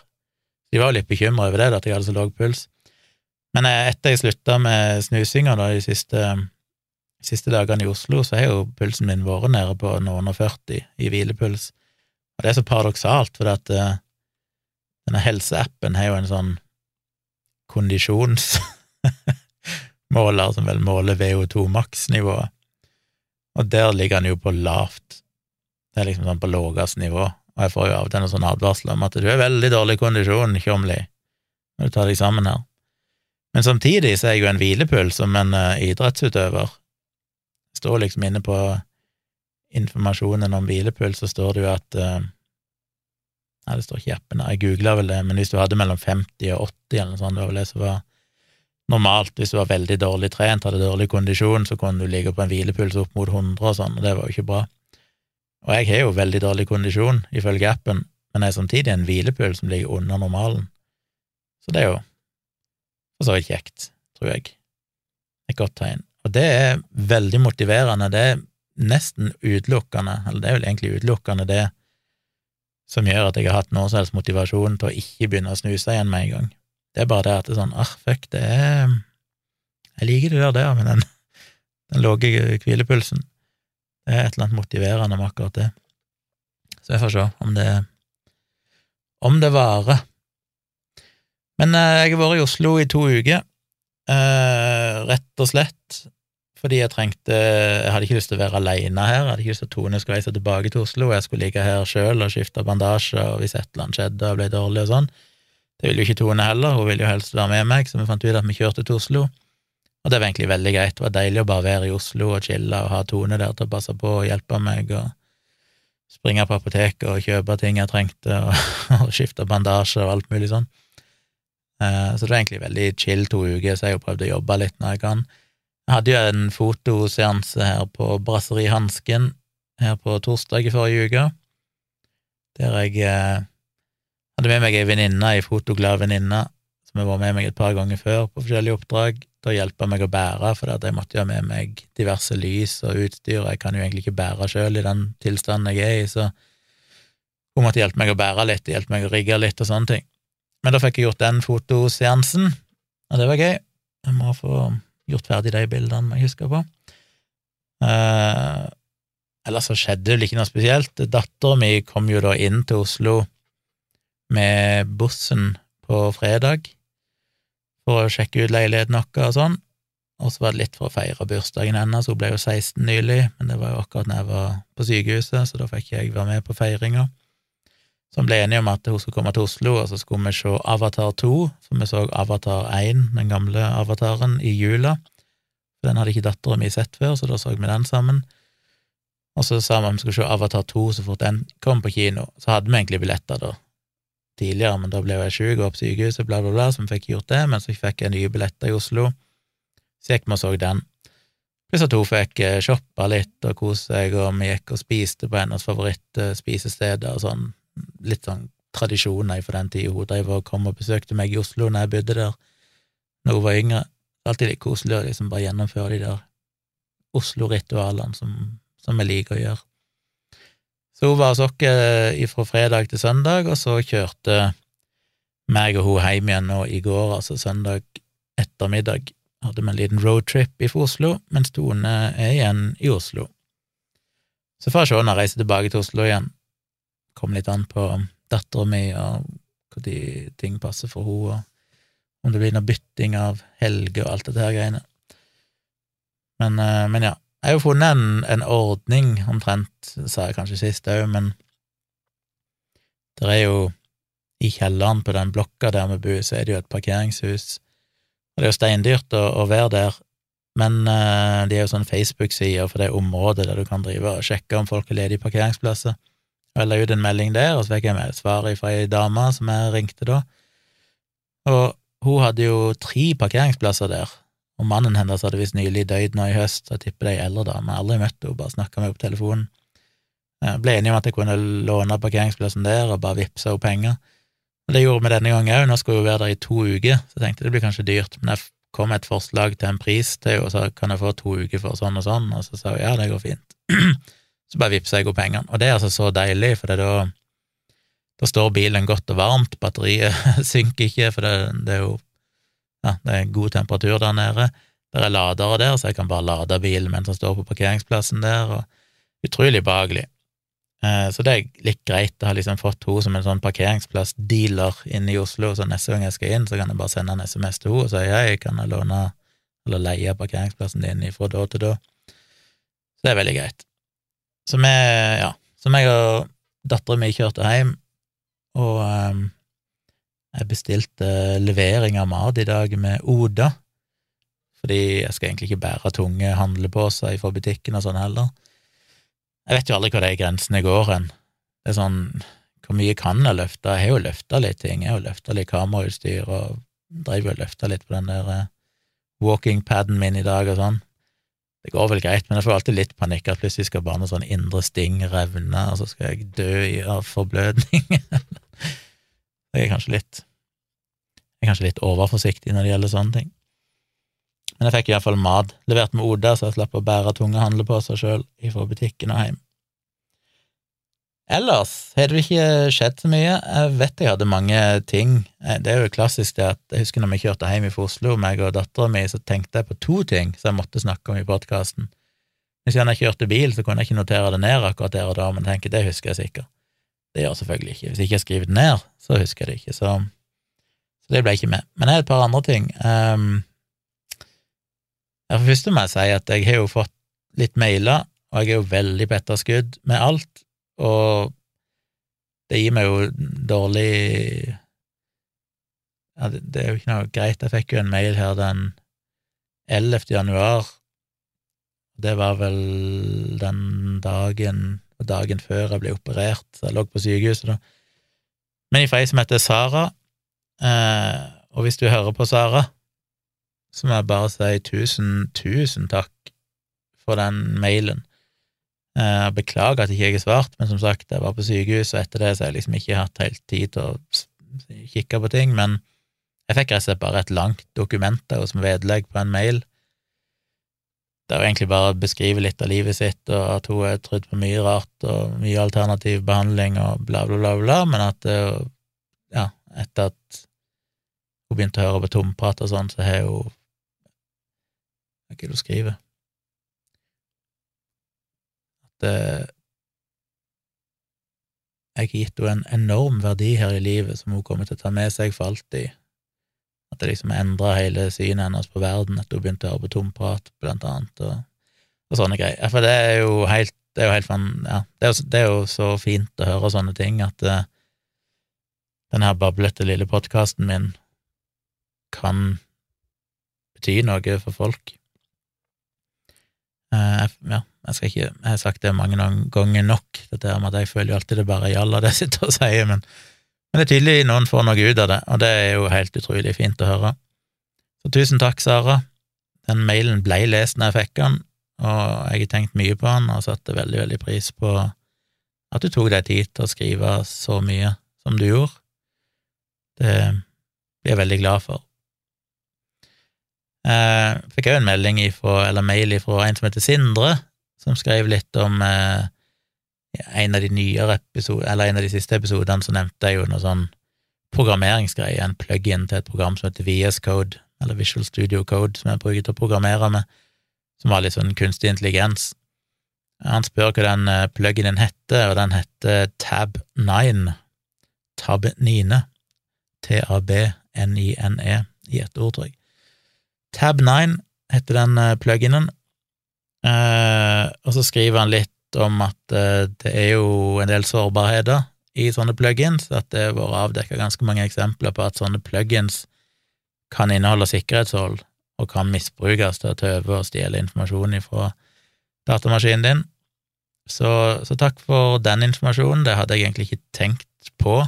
De var jo litt bekymra over det, at jeg hadde så lav puls. Men etter jeg slutta med snusinga de siste siste dagene i Oslo så har jo pulsen min vært nede på noen og 40 i hvilepuls, og det er så paradoksalt, for at uh, denne helseappen har jo en sånn kondisjonsmåler som vel måler VO2 maks-nivået, og der ligger han jo på lavt. Det er liksom sånn på lavest nivå, og jeg får jo av og til noen sånne advarsler om at du er veldig dårlig kondisjon, Tjomli, når du tar deg sammen her. Men samtidig så er jeg jo en hvilepuls som en uh, idrettsutøver, står liksom inne på informasjonen om hvilepuls, så står det jo at uh, Nei, det står ikke appen, jeg googla vel det, men hvis du hadde mellom 50 og 80 eller noe sånt, det var vel det som var normalt. Hvis du var veldig dårlig trent, hadde dårlig kondisjon, så kunne du ligge på en hvilepuls opp mot 100 og sånn, og det var jo ikke bra. Og jeg har jo veldig dårlig kondisjon, ifølge appen, men jeg er samtidig en hvilepuls som ligger under normalen. Så det er jo for så vidt kjekt, tror jeg. Et godt tegn. Og det er veldig motiverende. Det er nesten utelukkende, eller det er vel egentlig utelukkende det som gjør at jeg har hatt noe som helst motivasjon til å ikke begynne å snuse igjen med en gang. Det er bare det at det er sånn, ah, fuck, det er Jeg liker det der, der med den, den lave hvilepulsen. Det er et eller annet motiverende med akkurat det. Så jeg får se om det om det varer. Men eh, jeg har vært i Oslo i to uker, eh, rett og slett fordi jeg trengte Jeg hadde ikke lyst til å være aleine her, jeg hadde ikke lyst til at Tone skulle reise tilbake til Oslo, og jeg skulle ligge her sjøl og skifte bandasje, og hvis et eller annet skjedde og ble dårlig og sånn. Det ville jo ikke Tone heller, hun ville jo helst være med meg, så vi fant ut at vi kjørte til Oslo. Og det var egentlig veldig greit, det var deilig å bare være i Oslo og chille og ha Tone der til å passe på og hjelpe meg, og springe på apoteket og kjøpe ting jeg trengte, og, og skifte bandasje og alt mulig sånn. Eh, så det var egentlig veldig chill to uker, så jeg har prøvd å jobbe litt når jeg kan. Jeg hadde jo en fotoseanse her på Brasseri Hansken her på torsdag i forrige uke, der jeg eh, hadde med meg ei venninne, ei fotoglad venninne, som har vært med meg et par ganger før på forskjellige oppdrag, til å hjelpe meg å bære, for jeg måtte jo ha med meg diverse lys og utstyr, og jeg kan jo egentlig ikke bære sjøl i den tilstanden jeg er i, så hun måtte hjelpe meg å bære litt, hjelpe meg å rigge litt og sånne ting. Men da fikk jeg gjort den fotoseansen, og det var gøy. Jeg må få gjort ferdig de bildene, må jeg huske på. Eh, ellers så skjedde det vel ikke noe spesielt. Dattera mi kom jo da inn til Oslo med bussen på fredag for å sjekke ut leiligheten vår og sånn, og så var det litt for å feire bursdagen hennes, hun ble jo 16 nylig, men det var jo akkurat når jeg var på sykehuset, så da fikk jeg være med på feiringa. Vi ble enige om at hun skulle komme til Oslo, og så skulle vi se Avatar 2, for vi så Avatar 1, den gamle avataren, i jula. Den hadde ikke dattera mi sett før, så da så vi den sammen. Og så sa vi at vi skulle se Avatar 2 så fort den kom på kino. Så hadde vi egentlig billetter da, tidligere, men da ble jeg sjuk og på sykehuset, bla, bla, bla, så vi fikk gjort det, men så fikk jeg nye billetter i Oslo. Så gikk vi og så den. Pluss at hun fikk eh, shoppa litt og kose seg, og vi gikk og spiste på hennes favorittspisesteder og sånn litt sånn tradisjoner for den tida. Hun drev og kom og besøkte meg i Oslo når jeg bodde der når hun var yngre. Alltid litt koselig å liksom bare gjennomføre de der Oslo-ritualene som, som jeg liker å gjøre. Så hun var hos oss eh, fra fredag til søndag, og så kjørte meg og hun hjem igjen nå i går, altså søndag ettermiddag. Hadde vi en liten roadtrip fra Oslo, mens Tone er igjen i Oslo. Så får jeg se når jeg reiser tilbake til Oslo igjen, kommer litt an på dattera mi og når ting passer for henne, og om det blir noe bytting av helger og alt dette her greiene. Men, eh, men, ja. Jeg har jo funnet en, en ordning, omtrent, sa jeg kanskje sist òg, men det er jo i kjelleren på den blokka der vi bor, så er det jo et parkeringshus, og det er jo steindyrt å, å være der, men uh, de er jo sånn Facebook-sider for det området der du kan drive og sjekke om folk er ledige parkeringsplasser. Jeg la ut en melding der, og så fikk jeg med svar fra ei dame som jeg ringte da. Og hun hadde jo tre parkeringsplasser der, og mannen hennes hadde visst nylig dødd nå i høst, jeg tipper det er ei eldre dame. Aldri møtt henne, bare snakka med henne på telefonen. Jeg ble enige om at jeg kunne låne parkeringsplassen der og bare vippse henne penger. Og Det gjorde vi denne gangen òg, nå skulle hun være der i to uker, så jeg tenkte det blir kanskje dyrt, men jeg kom med et forslag til en pris til henne og sa kan jeg få to uker for sånn og sånn, og så sa hun ja, det går fint. Så bare vippser jeg opp pengene. Og det er altså så deilig, for da, da står bilen godt og varmt, batteriet synker ikke, for det, det, er jo ja, det er god temperatur der nede. Det er ladere der, så jeg kan bare lade bilen mens den står på parkeringsplassen der, og utrolig behagelig. Eh, så det er litt greit å ha liksom fått henne som en sånn parkeringsplassdealer inne i Oslo, så neste gang jeg skal inn, så kan jeg bare sende en SMS til henne og si hei, kan jeg låne eller leie parkeringsplassen din fra da til da. Så det er veldig greit. Så vi, ja, så meg og dattera mi kjørte hjem, og um, jeg bestilte levering av mat i dag med Oda, fordi jeg skal egentlig ikke bære tunge handlepåser fra butikken og sånn heller. Jeg vet jo aldri hvor de grensene går hen. Det er sånn, hvor mye kan jeg løfte? Jeg har jo løfta litt ting, jeg har jo løfta litt kamerautstyr og dreiv og løfta litt på den der eh, walking-paden min i dag og sånn. Det går vel greit, men jeg får alltid litt panikk at plutselig skal bare noe sånn indre sting revne, og så skal jeg dø av forblødning. jeg er kanskje litt Jeg er kanskje litt overforsiktig når det gjelder sånne ting. Men jeg fikk iallfall mat levert med Oda, så jeg slapp å bære tunge handleposer sjøl ifra butikken og hjem. Ellers har det ikke skjedd så mye. Jeg vet jeg hadde mange ting. Eh, det er jo klassisk det at jeg husker når vi kjørte hjem fra Oslo, meg og dattera mi, så tenkte jeg på to ting som jeg måtte snakke om i podkasten. Hvis jeg kjørte bil, så kunne jeg ikke notere det ned akkurat der og da, men tenker det husker jeg sikkert. Det gjør jeg selvfølgelig ikke. Hvis jeg ikke har skrevet det ned, så husker jeg det ikke. Så, så det ble ikke med. Men det er et par andre ting. Um, for første må jeg si at jeg har jo fått litt mailer, og jeg er jo veldig på etterskudd med alt og det gir meg jo dårlig ja, det, er jo ikke noe greit. Jeg fikk jo en mail her den 11. januar. Det var vel den dagen dagen før jeg ble operert, så jeg lå på sykehuset da. Men ifra ei som heter Sara, eh, og hvis du hører på Sara, så må jeg bare si tusen, tusen takk for den mailen. Jeg eh, beklager at jeg ikke har svart, men som sagt, jeg var på sykehus, og etter det så har jeg liksom ikke hatt helt tid til å kikke på ting, men Jeg fikk rett og slett bare et langt dokument der som vedlegg på en mail, der hun egentlig bare beskriver litt av livet sitt, og at hun er trodd på mye rart og mye alternativ behandling og bla, bla, bla, bla, men at ja, etter at hun begynte å høre på tomprat og sånn, så har hun Hva er det hun skriver? At eh, jeg har gitt henne en enorm verdi her i livet som hun kommer til å ta med seg for alltid. At det liksom endra hele synet hennes på verden, at hun begynte å høre på tomprat, blant annet, og, og sånne greier. For det er jo helt, det er jo helt fan, ja, det er det er jo, så fint å høre sånne ting, at uh, den her bablete lille podkasten min kan bety noe for folk. Uh, ja, jeg ikke Jeg har sagt det mange ganger nok, dette med at jeg føler jo alltid det bare er det jeg sitter og sier, men, men, det er tydelig noen får noe ut av det, og det er jo helt utrolig fint å høre. Så tusen takk, Sara. Den mailen ble lest når jeg fikk den, og jeg har tenkt mye på den og satte veldig, veldig pris på at du tok deg tid til å skrive så mye som du gjorde. Det blir jeg veldig glad for. Eh, fikk òg en melding ifra, eller mail fra en som heter Sindre, som skrev litt om eh, en av de nyere episodene, eller en av de siste episodene, så nevnte jeg jo noe sånn programmeringsgreie, en plug-in til et program som heter VS Code, eller Visual Studio Code, som jeg bruker til å programmere med, som var litt sånn kunstig intelligens. Han spør hva den eh, plug-inen heter, og den heter Tab9, Tab9, T-A-B-N-I-N-E, i ett ord, tror jeg. Tab9 heter den pluginen, plug-inen, Eh, og så skriver han litt om at eh, det er jo en del sårbarheter i sånne plugins, at det har vært avdekka ganske mange eksempler på at sånne plugins kan inneholde sikkerhetshold og kan misbrukes til å tøve og stjele informasjon fra datamaskinen din. Så, så, takk for den informasjonen, det hadde jeg egentlig ikke tenkt på.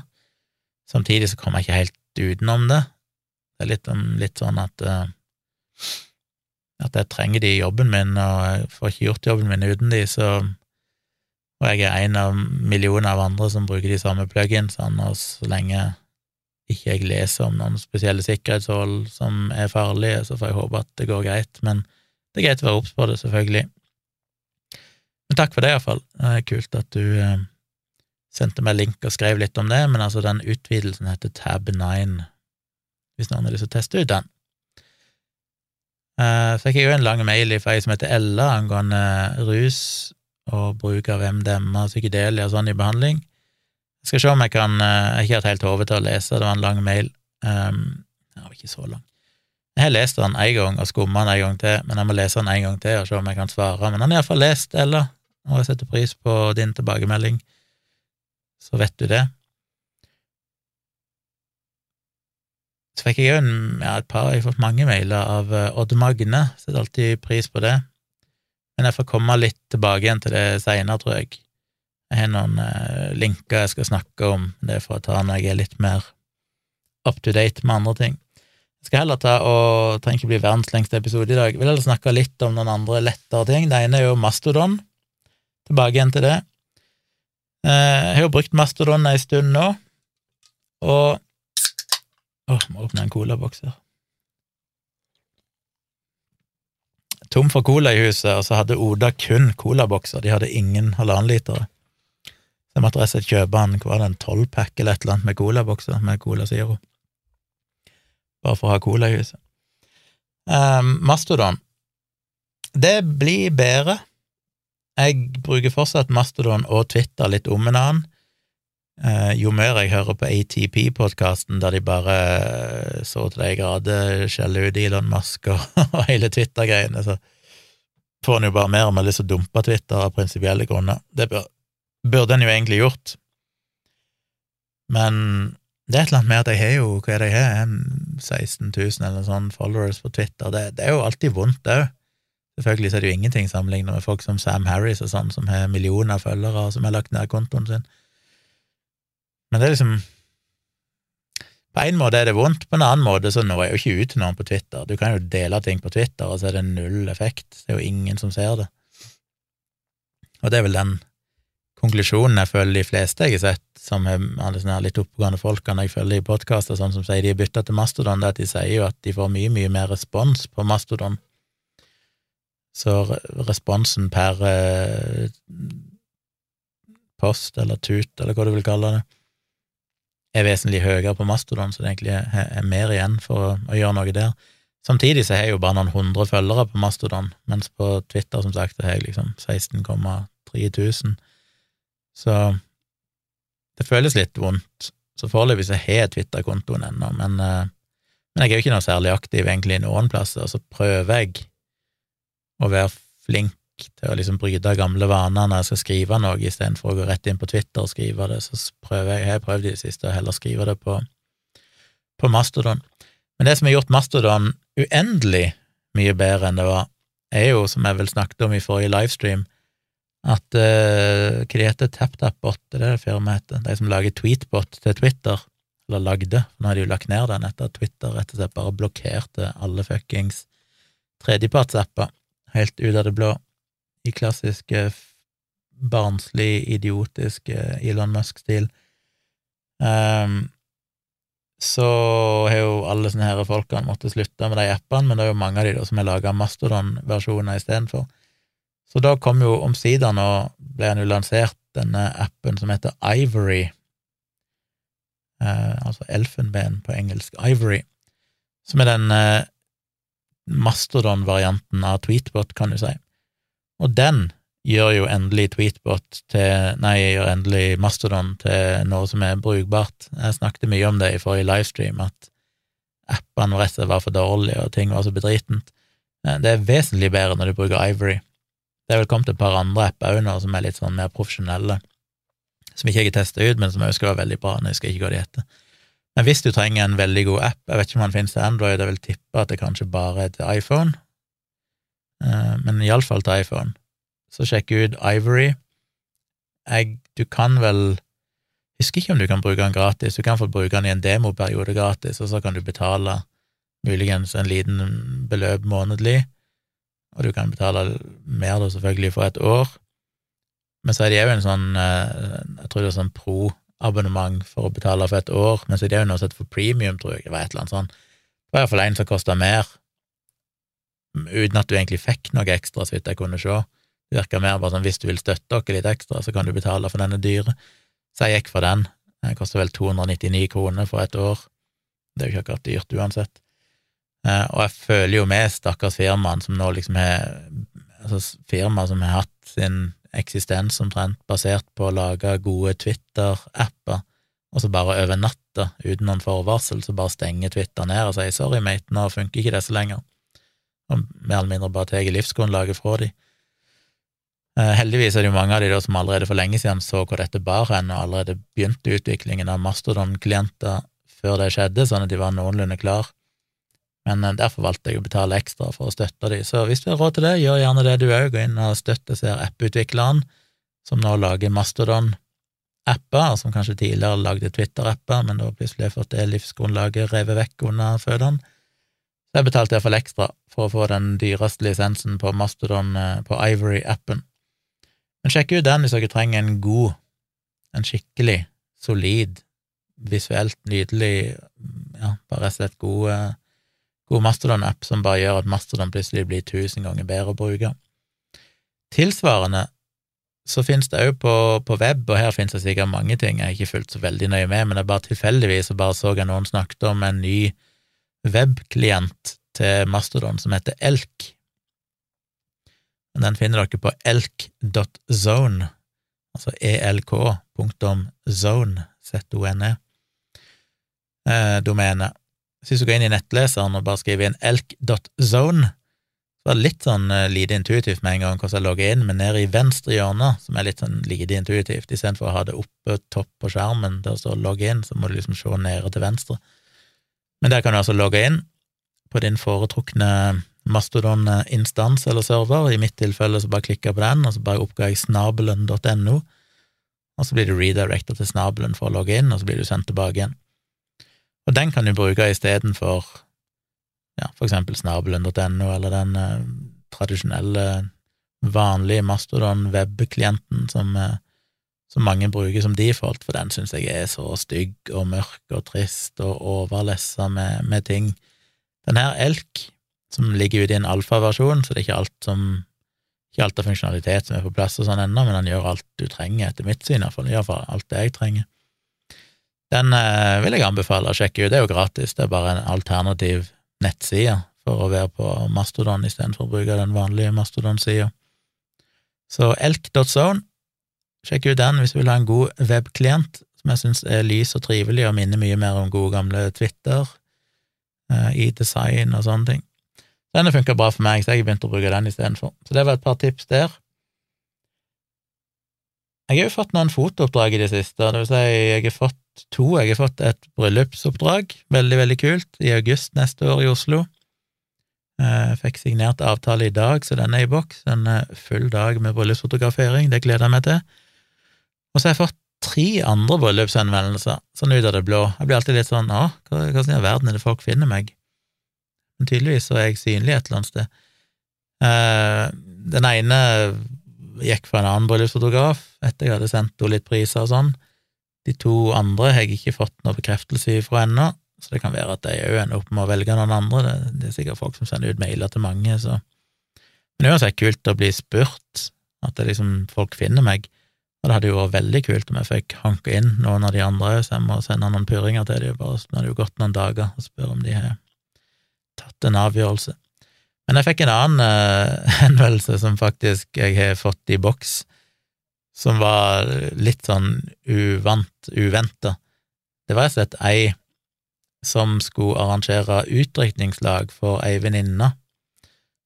Samtidig så kom jeg ikke helt utenom det. Det er litt, litt sånn at uh, at jeg trenger de i jobben min, og jeg får ikke gjort jobben min uten de, så Og jeg er en av millioner av andre som bruker de samme pluginsene, og så lenge ikke jeg leser om noen spesielle sikkerhetshold som er farlige, så får jeg håpe at det går greit, men det er greit å være obs på det, selvfølgelig. Men takk for det, iallfall. Det er kult at du eh, sendte meg link og skrev litt om det, men altså, den utvidelsen heter Tab9, hvis noen har lyst til å teste ut den. Uh, fikk jeg jo en lang mail fra ei som heter Ella angående rus og bruk av MDMA og psykedelia og sånn i behandling. Jeg skal se om jeg kan uh, Jeg har ikke hatt helt hode til å lese, det var en lang mail. Um, den var ikke så lang. Jeg har lest den en gang og skumma den en gang til, men jeg må lese den en gang til og se om jeg kan svare. Men han har iallfall lest, Ella, og jeg setter pris på din tilbakemelding. Så vet du det. Så fikk jeg jo ja, et par, jeg har fått mange mailer av uh, Odd Magne, setter alltid pris på det. Men jeg får komme litt tilbake igjen til det seinere, tror jeg. Jeg har noen eh, linker jeg skal snakke om, det for å ta når jeg er litt mer up to date med andre ting. Jeg skal heller ta og trenger ikke bli verdens lengste episode i dag. Jeg vil heller snakke litt om noen andre lettere ting. Det ene er jo Mastodon. Tilbake igjen til det. Eh, jeg har jo brukt Mastodon ei stund nå, og Åh, må åpne en colaboks her. Tom for cola i huset, og så hadde Oda kun colabokser. De hadde ingen halvannenlitere. Så jeg måtte rett og slett kjøpe en, hva var det, en tolvpack eller et eller annet med colabokser med Cola Zero. Bare for å ha cola i huset. Um, Mastodon. Det blir bedre. Jeg bruker fortsatt Mastodon og Twitter litt om en annen. Eh, jo mer jeg hører på ATP-podkasten, der de bare eh, så til de grader skjeller ut Elon Musk og, og hele Twitter-greiene, så får en jo bare mer og mer lyst til å dumpe Twitter av prinsipielle grunner. Det burde en jo egentlig gjort, men det er et eller annet med at jeg har jo, hva er det jeg har, 16 000 eller sånn followers på Twitter, det, det er jo alltid vondt, òg. Selvfølgelig er det jo ingenting sammenlignet med folk som Sam Harris og sånn, som har millioner av følgere, og som har lagt ned kontoen sin. Men det er liksom På en måte er det vondt, på en annen måte så når jeg jo ikke ut til noen på Twitter. Du kan jo dele ting på Twitter, og så er det null effekt. Det er jo ingen som ser det. Og det er vel den konklusjonen jeg føler de fleste jeg har sett, som er alle sånne litt oppegående folkene jeg følger i podkaster, sånn som sier de har bytta til Mastodon, det at de sier jo at de får mye, mye mer respons på Mastodon. Så responsen per eh, post eller tut, eller hva du vil kalle det, er vesentlig høyere på Mastodon, så det egentlig er, er mer igjen for å, gjøre noe der. Samtidig så har jeg jo bare noen hundre følgere på Mastodon, mens på Twitter, som sagt, har jeg liksom 16,3 000. Så det føles litt vondt. Så foreløpig har jeg Twitter-kontoen ennå, men, uh, men, jeg er jo ikke noe særlig aktiv egentlig noen plasser, så prøver jeg å være flink til å liksom bryte gamle vaner når jeg skal skrive noe, istedenfor å gå rett inn på Twitter og skrive det, så prøver jeg, jeg har prøvd i det siste å heller skrive det på, på Mastodon. Men det som har gjort Mastodon uendelig mye bedre enn det var, er jo, som jeg vel snakket om i forrige livestream, at uh, hva de heter TapTapBot, det er det firmaet heter, de som lager tweetbot til Twitter, eller lagde, for nå har de jo lagt ned den etter at Twitter rett og slett bare blokkerte alle fuckings tredjepartsapper helt ut av det blå, i klassisk barnslig, idiotisk Elon Musk-stil. Um, så har jo alle sånne her folkene måttet slutte med de appene, men det er jo mange av de da som har laga Mastodon-versjoner istedenfor. Så da kom jo omsider nå ble han jo lansert, denne appen som heter Ivory, eh, altså elfenben på engelsk, Ivory, som er den eh, Mastodon-varianten av Tweetbot, kan du si. Og den gjør jo endelig Tweetbot til Nei, gjør endelig Mastodon til noe som er brukbart. Jeg snakket mye om det i forrige livestream, at appene rett og slett var for dårlige, og ting var så bedritent. Eh, det er vesentlig bedre når du bruker Ivory. Det er vel kommet et par andre apper òg nå som er litt sånn mer profesjonelle, som ikke jeg har testa ut, men som òg skal være veldig bra. når jeg skal ikke gå de etter. Men hvis du trenger en veldig god app, jeg vet ikke om den finnes til Android, jeg vil tippe at det kanskje bare er til iPhone, men iallfall til iPhone, så sjekk ut Ivory. Jeg, du kan vel jeg husker ikke om du kan bruke den gratis, du kan få bruke den i en demoperiode gratis, og så kan du betale muligens en liten beløp månedlig, og du kan betale mer da selvfølgelig for et år. Men så er det òg en sånn, eh, jeg tror det er sånn pro-abonnement for å betale for et år, men så er det òg noe som heter for premium, tror jeg, det var et eller annet sånt. Det var iallfall en som kosta mer, uten at du egentlig fikk noe ekstra, så vidt jeg kunne se. Det virka mer bare sånn hvis du vil støtte dere litt ekstra, så kan du betale for denne dyre. Så jeg gikk for den. Den koster vel 299 kroner for et år. Det er jo ikke akkurat dyrt uansett. Eh, og jeg føler jo med stakkars firmaen som nå liksom har altså firmaet som har hatt sin eksistens omtrent basert på å lage gode Twitter-apper, og så bare over natta, uten noen forvarsel, så bare stenger Twitter ned og sier sorry, mate, nå funker ikke disse lenger, og mer eller mindre bare tar livsgrunnlaget fra de. Eh, heldigvis er det jo mange av de som allerede for lenge siden så hvor dette bar hen, og allerede begynte utviklingen av Mastodon-klienter før det skjedde, sånn at de var noenlunde klar men eh, derfor valgte jeg å betale ekstra for å støtte de. Så hvis du har råd til det, gjør gjerne det du òg. Gå inn og støtte ser apputvikleren som nå lager Mastodon-apper, som kanskje tidligere lagde Twitter-apper, men da plutselig har fått det livsgrunnlaget revet vekk under føttene. Så jeg betalte iallfall ekstra for å få den dyreste lisensen på Mastodon eh, på Ivory-appen. Men sjekk ut den hvis dere trenger en god, en skikkelig solid, visuelt nydelig, ja, bare rett og slett god eh, god Mastodon-app som bare gjør at Mastodon plutselig blir tusen ganger bedre å bruke. Tilsvarende så finnes det òg på, på, web, og her finnes det sikkert mange ting jeg har ikke fulgt så veldig nøye med, men det er bare tilfeldigvis bare så jeg noen snakket om en ny webklient til Mastodon som heter Elk. Den finner dere på elk.zone, altså elk.zone, z-o-n-e, eh, domenet. Hvis du går inn i nettleseren og bare skriver inn elk.zone, så er det litt sånn uh, lite intuitivt med en gang hvordan jeg logger inn, men nede i venstre hjørne, som er litt sånn lite intuitivt, istedenfor å ha det oppe topp på skjermen der det står 'logg inn', så må du liksom se nede til venstre. Men der kan du altså logge inn på din foretrukne Mastodon-instans eller server. I mitt tilfelle så bare klikker jeg på den, og så bare oppga jeg snabelen.no, og så blir du redirecta til snabelen for å logge inn, og så blir du sendt tilbake igjen. Og den kan du bruke istedenfor ja, for eksempel snabelen.no eller den eh, tradisjonelle, vanlige Mastodon web-klienten som, eh, som mange bruker som default, for den syns jeg er så stygg og mørk og trist og overlessa med, med, ting. Den her Elk, som ligger ute i en alfaversjon, så det er ikke alt som ikke alt av funksjonalitet som er på plass og sånn ennå, men den gjør alt du trenger, etter mitt syn iallfall, iallfall alt det jeg trenger. Den eh, vil jeg anbefale å sjekke ut, det er jo gratis, det er bare en alternativ nettside for å være på Mastodon istedenfor å bruke den vanlige Mastodon-sida. Så elk.zone, sjekk ut den hvis du vil ha en god webklient som jeg syns er lys og trivelig og minner mye mer om gode, gamle Twitter eh, i design og sånne ting. Denne funka bra for meg, så jeg begynte å bruke den istedenfor. Så det var et par tips der. Jeg har jo fått noen fotooppdrag i det siste, det vil si jeg har fått to. Jeg har fått et bryllupsoppdrag, veldig, veldig kult, i august neste år i Oslo. Jeg eh, fikk signert avtale i dag, så den er i boks. En full dag med bryllupsfotografering, det gleder jeg meg til. Og så har jeg fått tre andre bryllupshenvendelser, sånn ut av det blå. Jeg blir alltid litt sånn å, hva i all verden er det folk finner meg? Men tydeligvis så er jeg synlig et eller annet sted. Eh, den ene gikk for en annen bryllupsfotograf etter jeg hadde sendt henne litt priser og sånn. De to andre har jeg ikke fått noe bekreftelse fra ennå, så det kan være at de òg ender opp med å velge noen andre. Det, det, er sikkert folk som sender ut mailer til mange, så Men uansett kult å bli spurt, at det liksom folk finner meg. Og det hadde jo vært veldig kult om jeg fikk hanka inn noen av de andre, så jeg må sende noen purringer til dem. Bare så det hadde jo gått noen dager, og spørre om de har tatt en avgjørelse. Men jeg fikk en annen uh, henvendelse som faktisk jeg har fått i boks, som var litt sånn uvant, uventa. Det var rett og ei som skulle arrangere utdrikningslag for ei venninne.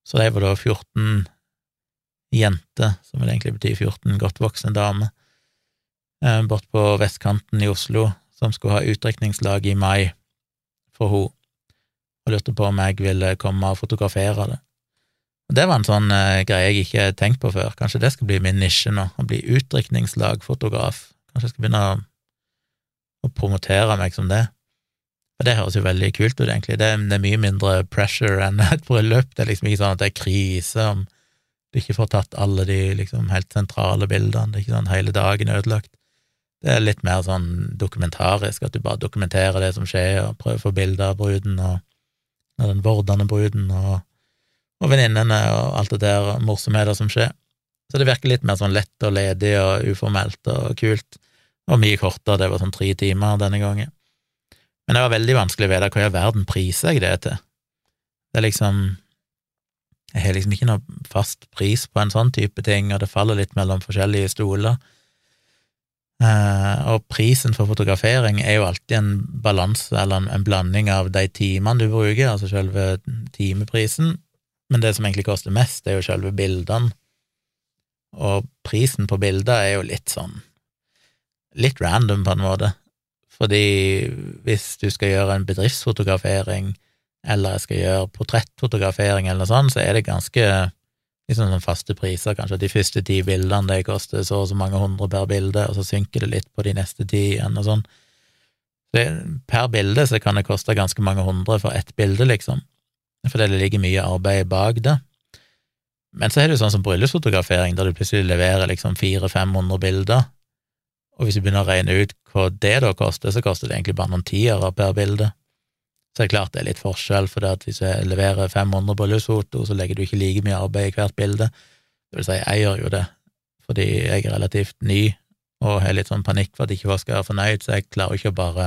Så de var da 14 jenter, som vil egentlig bety 14 godt voksne damer, eh, bort på vestkanten i Oslo, som skulle ha utdrikningslag i mai for henne, og lurte på om jeg ville komme og fotografere det. Og Det var en sånn uh, greie jeg ikke hadde tenkt på før. Kanskje det skal bli min nisje nå, å bli utdrikningslagfotograf. Kanskje jeg skal begynne å, å promotere meg som det. Og det høres jo veldig kult ut, egentlig. Det, det, er mye mindre pressure enn et bryllup. Det er liksom ikke sånn at det er krise om du ikke får tatt alle de liksom helt sentrale bildene. Det er ikke sånn hele dagen ødelagt. Det er litt mer sånn dokumentarisk, at du bare dokumenterer det som skjer, og prøver å få bilder av bruden og, og den vordende bruden og, og venninnene og alt det der morsomheter som skjer. Så det virker litt mer sånn lett og ledig og uformelt og kult, og mye kortere. Det var sånn tre timer denne gangen. Men det var veldig vanskelig å vite hva i all verden priser jeg det til. Det er liksom Jeg har liksom ikke noe fast pris på en sånn type ting, og det faller litt mellom forskjellige stoler. Uh, og prisen for fotografering er jo alltid en balanse, eller en, en, blanding av de timene du bruker, altså selve timeprisen, men det som egentlig koster mest, er jo selve bildene. Og prisen på bilder er jo litt sånn litt random, på en måte. Fordi hvis du skal gjøre en bedriftsfotografering, eller jeg skal gjøre portrettfotografering eller noe sånt, så er det ganske liksom sånn faste priser, kanskje de første ti bildene det koster så og så mange hundre per bilde, og så synker det litt på de neste ti igjen og sånn. Det, per bilde så kan det koste ganske mange hundre for ett bilde, liksom, fordi det ligger mye arbeid bak det. Men så er det jo sånn som bryllupsfotografering, der du plutselig leverer liksom 400-500 bilder, og hvis du begynner å regne ut hva det da koster, så koster det egentlig bare noen tiere per bilde. Så det er klart det er litt forskjell, for det at hvis jeg leverer 500 bryllupsfoto, så legger du ikke like mye arbeid i hvert bilde. Det vil si, jeg gjør jo det fordi jeg er relativt ny og har litt sånn panikk for at ikke folk skal være fornøyd, så jeg klarer ikke å bare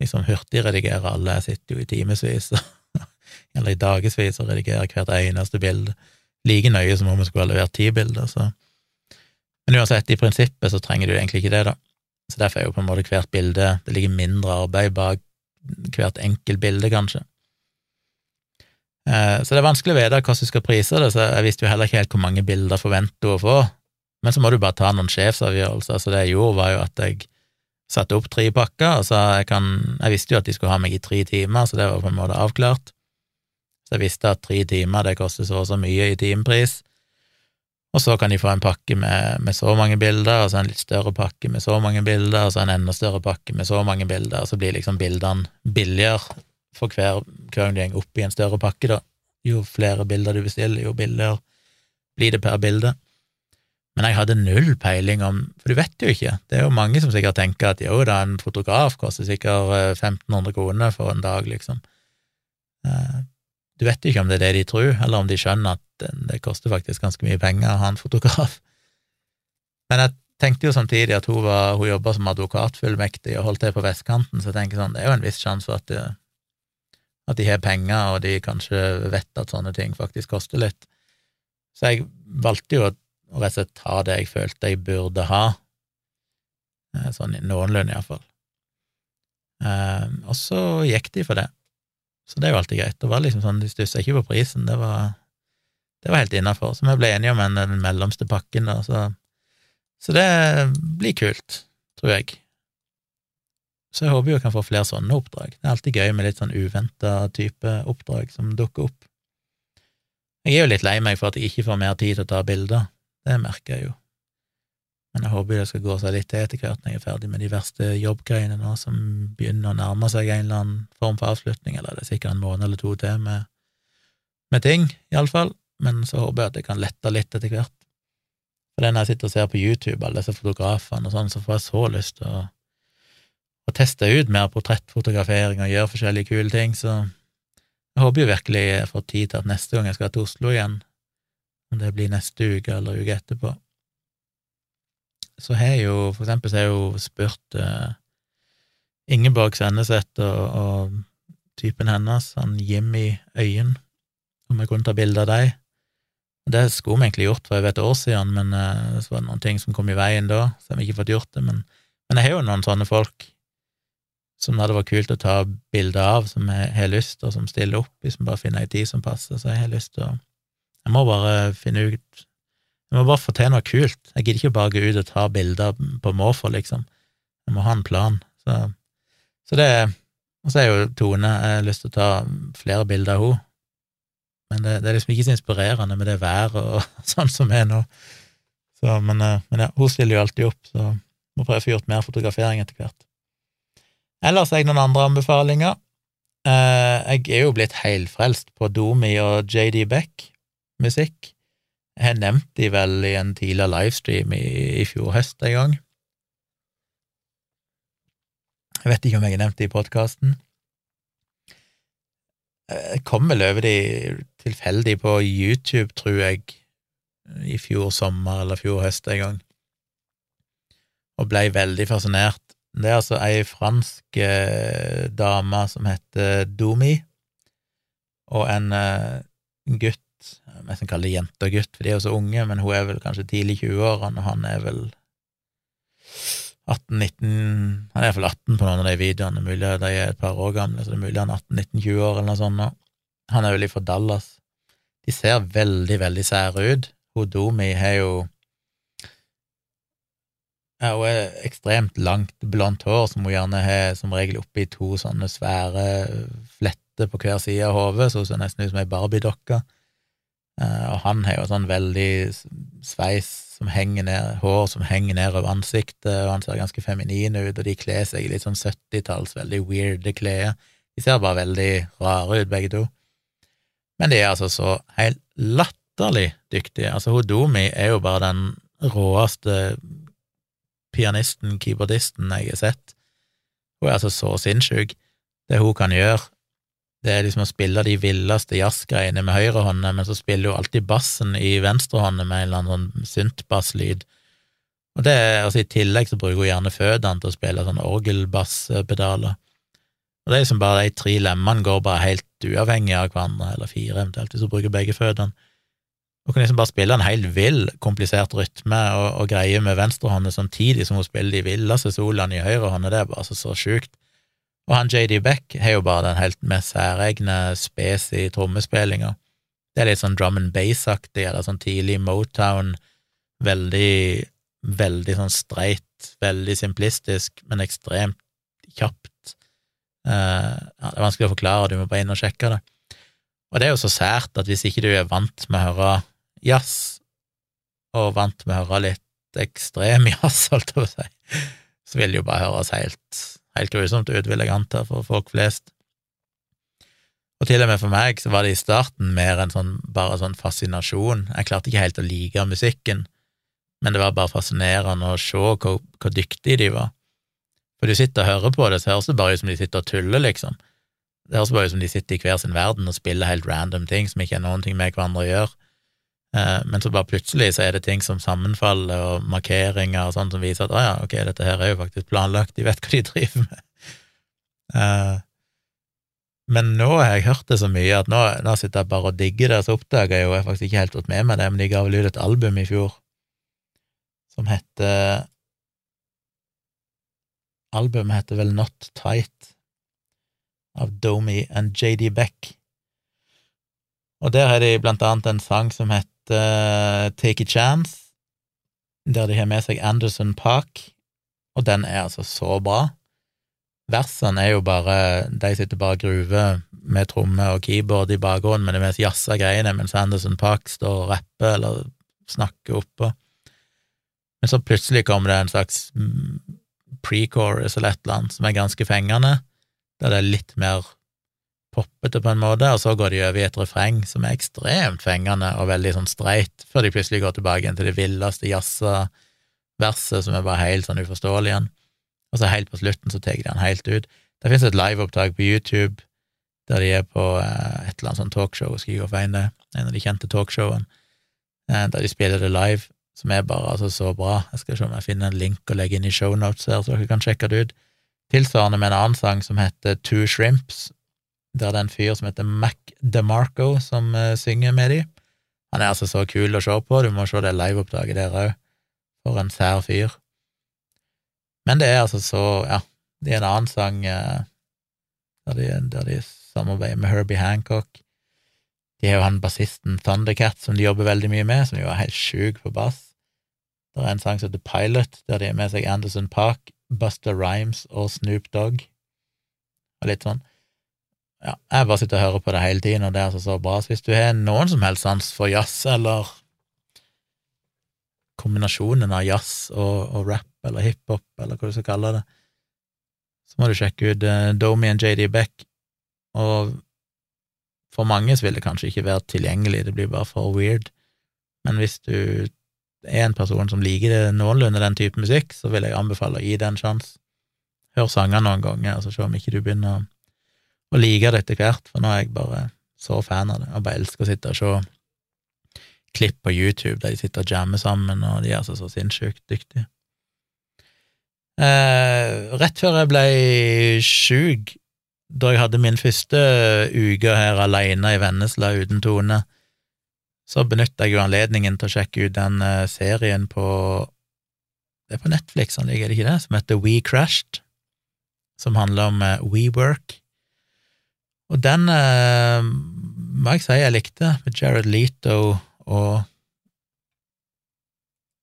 liksom hurtigredigere alle. Jeg sitter jo i timevis, eller i dagevis, og redigerer hvert eneste bilde. Like nøye som om vi skulle ha levert ti bilder, så men uansett, i prinsippet så trenger du egentlig ikke det, da. Så derfor er jo på en måte hvert bilde Det ligger mindre arbeid bak hvert enkelt bilde, kanskje. Eh, så det er vanskelig å vite hvordan du skal prise det, så jeg visste jo heller ikke helt hvor mange bilder forventer du å få. Men så må du bare ta noen sjefsavgjørelser. Så det jeg gjorde, var jo at jeg satte opp tre pakker, og så jeg kan Jeg visste jo at de skulle ha meg i tre timer, så det var på en måte avklart. Så jeg visste at tre timer, det koster så og så mye i timepris. Og så kan de få en pakke med, med, så mange bilder, og så en litt større pakke med så mange bilder, og så en enda større pakke med så mange bilder, og så blir liksom bildene billigere for hver, gang du går opp i en større pakke, da. Jo flere bilder du bestiller, jo billigere blir det per bilde. Men jeg hadde null peiling om For du vet jo ikke. Det er jo mange som sikkert tenker at jo da, en fotograf koster sikkert 1500 kroner for en dag, liksom. Du vet jo ikke om det er det de tror, eller om de skjønner at det koster faktisk ganske mye penger å ha en fotograf. Men jeg tenkte jo samtidig at hun, var, hun jobba som advokatfullmektig og holdt til på vestkanten, så jeg tenker sånn, det er jo en viss sjanse for at, det, at de har penger, og de kanskje vet at sånne ting faktisk koster litt. Så jeg valgte jo å rett og slett ta det jeg følte jeg burde ha, eh, sånn noenlunde iallfall. Eh, og så gikk de for det. Så det er jo alltid greit. Det var liksom sånn, De stussa ikke på prisen, det var, det var helt innafor. Så vi ble enige om den mellomste pakken, da, så så det blir kult, tror jeg. Så jeg håper jo jeg kan få flere sånne oppdrag. Det er alltid gøy med litt sånn uventa type oppdrag som dukker opp. Jeg er jo litt lei meg for at jeg ikke får mer tid til å ta bilder, det merker jeg jo. Men jeg håper det skal gå seg litt til etter hvert når jeg er ferdig med de verste jobbgreiene nå, som begynner å nærme seg en eller annen form for avslutning, eller det er sikkert en måned eller to til med, med ting, iallfall, men så håper jeg at det kan lette litt etter hvert. For det når jeg sitter og ser på YouTube, alle disse fotografene og sånn, så får jeg så lyst til å, å teste ut mer portrettfotografering og gjøre forskjellige kule ting, så jeg håper jo virkelig jeg får tid til at neste gang jeg skal til Oslo igjen, om det blir neste uke eller uke etterpå, så har jeg jo for eksempel så har jeg jo spurt uh, Ingeborg Senneset og, og, typen hennes, han Jimmy Øyen, om jeg kunne ta bilde av dem. Det skulle vi egentlig gjort for over et år siden, men uh, så var det noen ting som kom i veien da, så har vi ikke fått gjort det. Men, men jeg har jo noen sånne folk som det hadde vært kult å ta bilde av, som jeg har lyst, og som stiller opp, hvis vi bare finner ei tid som passer. Så jeg har lyst til å Jeg må bare finne ut Jeg må bare få til noe kult. Jeg gidder ikke bare gå ut og ta bilder på måfå, liksom. Jeg må ha en plan. Så, så det Og så er jo Tone Jeg har lyst til å ta flere bilder av henne. Men det, det, er liksom ikke så inspirerende med det været og sånn som er nå. Så, men, eh, men, ja, hun stiller jo alltid opp, så må prøve å få gjort mer fotografering etter hvert. Ellers har jeg noen andre anbefalinger. Eh, jeg er jo blitt heilfrelst på Domi og JD Beck-musikk. Jeg har nevnt de vel i en tidligere livestream i, i fjor høst en gang. Jeg vet ikke om jeg har nevnt det i podkasten. Jeg kom vel over de tilfeldig på YouTube, tror jeg, i fjor sommer eller fjor høst en gang, og blei veldig fascinert. Det er altså ei fransk eh, dame som heter Domi, og en eh, gutt, nesten kaller det jente og gutt, for de er jo så unge, men hun er vel kanskje tidlig i 20-årene, og han er vel 18-19 Han er iallfall 18 på noen av de videoene, mulig de er et par år gamle, så det er mulig han er 18-19-20 år eller noe sånt. Han er vel fra Dallas. De ser veldig, veldig sære ut. Hodomi har jo ja, hun er ekstremt langt blondt hår, som hun gjerne har som regel oppi to sånne svære fletter på hver side av hodet, så hun ser nesten ut som ei Barbie-dokke. Eh, og han har jo sånn veldig sveis som henger ned, hår som henger ned over ansiktet, og han ser ganske feminin ut, og de kler seg i litt sånn 70-talls, veldig weirde klær. De ser bare veldig rare ut, begge to. Men de er altså så helt latterlig dyktige. Altså, Hodomi er jo bare den råeste pianisten, keyboardisten, jeg har sett. Hun er altså så sinnssyk. Det hun kan gjøre, det er liksom å spille de villeste jazzgreiene med høyrehånda, men så spiller hun alltid bassen i venstrehånda med en eller annen sånn syntbasslyd. Og det, altså I tillegg så bruker hun gjerne føttene til å spille sånn orgelbasspedaler. Og det er liksom bare de tre lemmene går bare helt uavhengig av hverandre, eller fire eventuelt, hvis hun bruker begge føttene. Hun kan liksom bare spille en helt vill, komplisert rytme og, og greie med venstrehånda samtidig som hun spiller de villeste soloene i høyrehånda, det er bare så, så sjukt. Og han JD Beck har jo bare den helt mest særegne spesi trommespillinga. Det er litt sånn drum and bass-aktig, eller sånn tidlig Motown, veldig, veldig sånn streit, veldig simplistisk, men ekstremt kjapt. Uh, ja, det er vanskelig å forklare, du må bare inn og sjekke det. Og det er jo så sært at hvis ikke du er vant med å høre jazz, og vant med å høre litt ekstrem jazz, holdt jeg på å si, så vil det jo bare høres helt helt grusomt ut, vil jeg anta, for folk flest. Og til og med for meg så var det i starten mer en sånn, bare sånn fascinasjon. Jeg klarte ikke helt å like musikken, men det var bare fascinerende å se hvor, hvor dyktige de var. For du sitter og hører på det, så høres det bare ut som de sitter og tuller, liksom. Det høres bare ut som de sitter i hver sin verden og spiller helt random ting som ikke har noen ting med hverandre å gjøre. Eh, men så bare plutselig så er det ting som sammenfaller, og markeringer og sånn som viser at å ja, ok, dette her er jo faktisk planlagt, de vet hva de driver med. Eh, men nå har jeg hørt det så mye at nå, nå sitter jeg bare og digger det, så oppdaga jeg jo jeg faktisk ikke helt fått med meg det, men de ga vel ut et album i fjor som heter Albumet heter vel Not Tight, av Domi and JD Beck. Og der har de blant annet en sang som heter Take a Chance, der de har med seg Anderson Park, og den er altså så bra. Versene er jo bare De sitter bare og gruver med tromme og keyboard i bakgrunnen med de mest jazza greiene, mens Anderson Park står og rapper eller snakker oppå. Men så plutselig kommer det en slags pre-chorus eller et eller annet som er ganske fengende, der det er litt mer poppete på en måte, og så går de over i et refreng som er ekstremt fengende og veldig sånn streit, før de plutselig går tilbake igjen til det villeste jazza verset som er bare helt sånn uforståelig igjen. Og så helt på slutten så tar de den helt ut. Det finnes et liveopptak på YouTube der de er på eh, et eller annet sånn talkshow, skal jeg gå feil det, en av de kjente talkshowene, eh, der de spiller det live, som er bare altså så bra. Jeg skal se om jeg finner en link og legge inn i shownotes her, så dere kan sjekke det ut. Tilsvarende med en annen sang som heter Two Shrimps, der det er en fyr som heter Mac DeMarco som uh, synger med de. Han er altså så kul å se på, du må se det liveopptaket der òg. For en sær fyr. Men det er altså så, ja, det er en annen sang uh, der, de, der de samarbeider med Herbie Hancock. De har jo han bassisten Thundercat, som de jobber veldig mye med, som jo er helt sjuk på bass. Det er en sang som heter Pilot, der de har med seg Anderson Park, Buster Rhymes og Snoop Dogg, og litt sånn. Ja, jeg bare sitter og hører på det hele tiden, og det er altså så bra. Så hvis du har noen som helst sans for jazz, eller kombinasjonen av jazz og, og rap, eller hiphop, eller hva du skal kalle det, så må du sjekke ut uh, Domi og JD Beck. Og for mange så vil det kanskje ikke være tilgjengelig, det blir bare for weird, men hvis du er en person som liker det noenlunde den type musikk, så vil jeg anbefale å gi det en sjanse. Hør sanger noen ganger, og så se om ikke du begynner å, å like det etter hvert, for nå er jeg bare så fan av det, og bare elsker å sitte og se klipp på YouTube der de sitter og jammer sammen, og de er altså så sinnssykt dyktige. Eh, rett før jeg ble sjuk, da jeg hadde min første uke her alene i Vennesla uten Tone, så benytta jeg jo anledningen til å sjekke ut den uh, serien på Det er på Netflix han ligger, det ikke det? Som heter We Crashed, som handler om uh, WeWork. Og den uh, må jeg si jeg likte, med Jared Leto og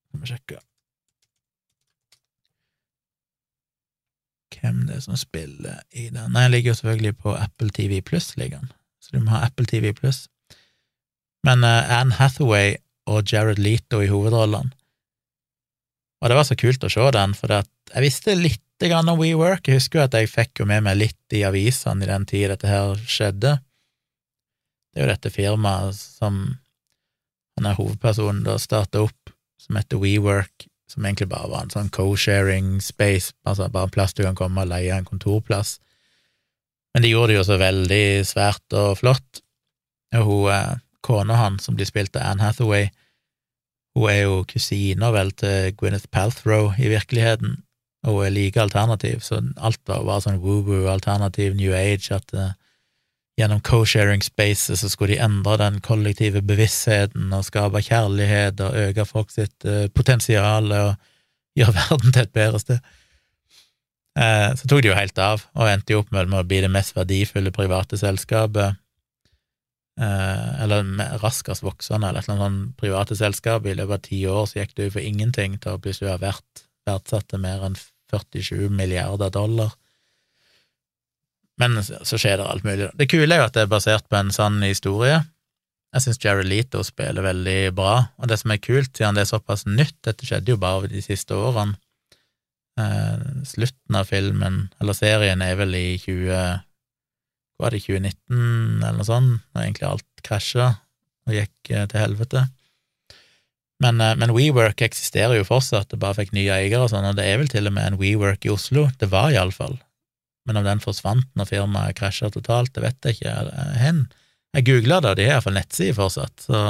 Skal vi sjekke hvem det er som spiller i den. Nei, den ligger jo selvfølgelig på Apple TV Pluss, ligger den. Så du må ha Apple TV Pluss. Men uh, Anne Hathaway og Jared Leto i hovedrollene. Og det var så kult å se den, for jeg visste litt om WeWork. Jeg husker jo at jeg fikk jo med meg litt i avisene i den tid dette her skjedde. Det er jo dette firmaet som er hovedpersonen da starta opp, som heter WeWork, som egentlig bare var en sånn co-sharing space, altså bare en plass du kan komme og leie en kontorplass. Men de gjorde det jo så veldig svært og flott, og hun eh, kona hans, som blir spilt av Anne Hathaway, hun er jo kusina vel til Gwyneth Palthrow i virkeligheten, og hun er like alternativ, så alt var bare sånn woo-woo, alternativ New Age, at uh, gjennom co-sharing spaces så skulle de endre den kollektive bevisstheten og skape kjærlighet og øke folk sitt uh, potensial og gjøre verden til et bedre sted. Uh, så tok de jo helt av, og endte jo opp med å bli det mest verdifulle private selskapet Eh, eller raskest voksende, eller et eller annet sånn private selskap. I løpet av ti år så gikk det jo for ingenting til å plutselig ha vært verdsatt til mer enn 47 milliarder dollar. Men så skjer det alt mulig. Det kule er jo at det er basert på en sann historie. Jeg syns Jared Leto spiller veldig bra, og det som er kult, siden det er såpass nytt, dette skjedde jo bare de siste årene eh, Slutten av filmen, eller serien, er vel i 20 var det 2019 eller noe sånt, når egentlig alt krasja og gikk eh, til helvete. Men, eh, men WeWork eksisterer jo fortsatt, det bare fikk nye eiere og sånn, og det er vel til og med en WeWork i Oslo, det var iallfall. Men om den forsvant når firmaet krasja totalt, det vet jeg ikke. Hen. Jeg googla det, og de har iallfall nettside fortsatt, så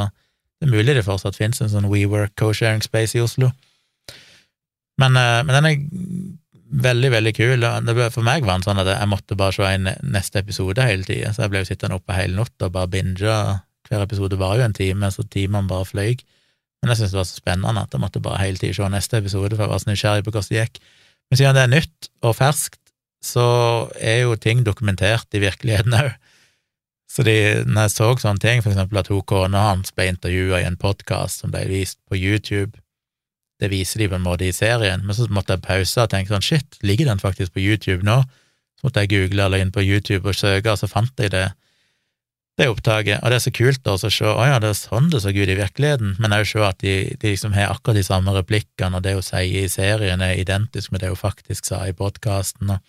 det er mulig det fortsatt finnes en sånn WeWork co-sharing space i Oslo. Men, eh, men, den er veldig, veldig kul. For meg var den sånn at jeg måtte bare se en neste episode hele tida, så jeg ble jo sittende oppe hele natta og bare binge. Hver episode var jo en time, så timene bare fløy. Men jeg syntes det var så spennende at jeg måtte bare hele tida se neste episode, for jeg var så nysgjerrig på hvordan det gikk. Men siden det er nytt og ferskt, så er jo ting dokumentert i virkeligheten òg. Så de, når jeg så sånne ting, for eksempel at hun kona hans ble intervjua i en podkast som ble vist på YouTube, det viser de på en måte i serien, men så måtte jeg pause og tenke sånn shit, ligger den faktisk på YouTube nå? Så måtte jeg google eller inn på YouTube og søke, og så fant jeg det det opptaket, og det er så kult da, å se å ja, det er sånn det så ut i virkeligheten, men òg se at de, de, liksom har akkurat de samme replikkene, og det hun sier i serien er identisk med det hun faktisk sa i podkasten, og,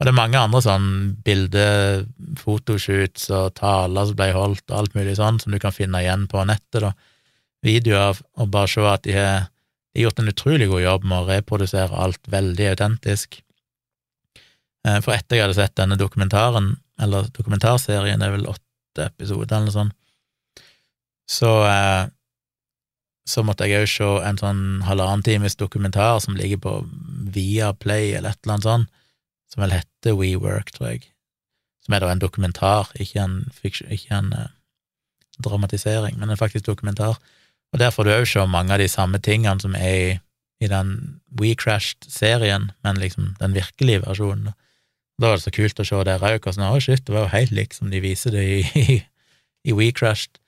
det er mange andre sånn bilder, fotoshoots og taler som ble holdt, og alt mulig sånn, som du kan finne igjen på nettet, da, videoer og bare se at de har, gjort en utrolig god jobb med å reprodusere alt veldig autentisk. Eh, for etter jeg hadde sett denne dokumentaren, eller dokumentarserien, det er vel åtte episoder eller noe sånt, så, eh, så måtte jeg òg se en sånn halvannen times dokumentar som ligger på Viaplay eller et eller annet sånt, som vel heter WeWork, tror jeg, som er da en dokumentar, ikke en, fiksjon, ikke en eh, dramatisering, men en faktisk dokumentar. Og der får du òg se mange av de samme tingene som er i, i den WeCrashed-serien, men liksom den virkelige versjonen. Da var det så kult å se der òg, og sånn, oh shit, det var jo helt likt som de viser det i, i, i WeCrashed.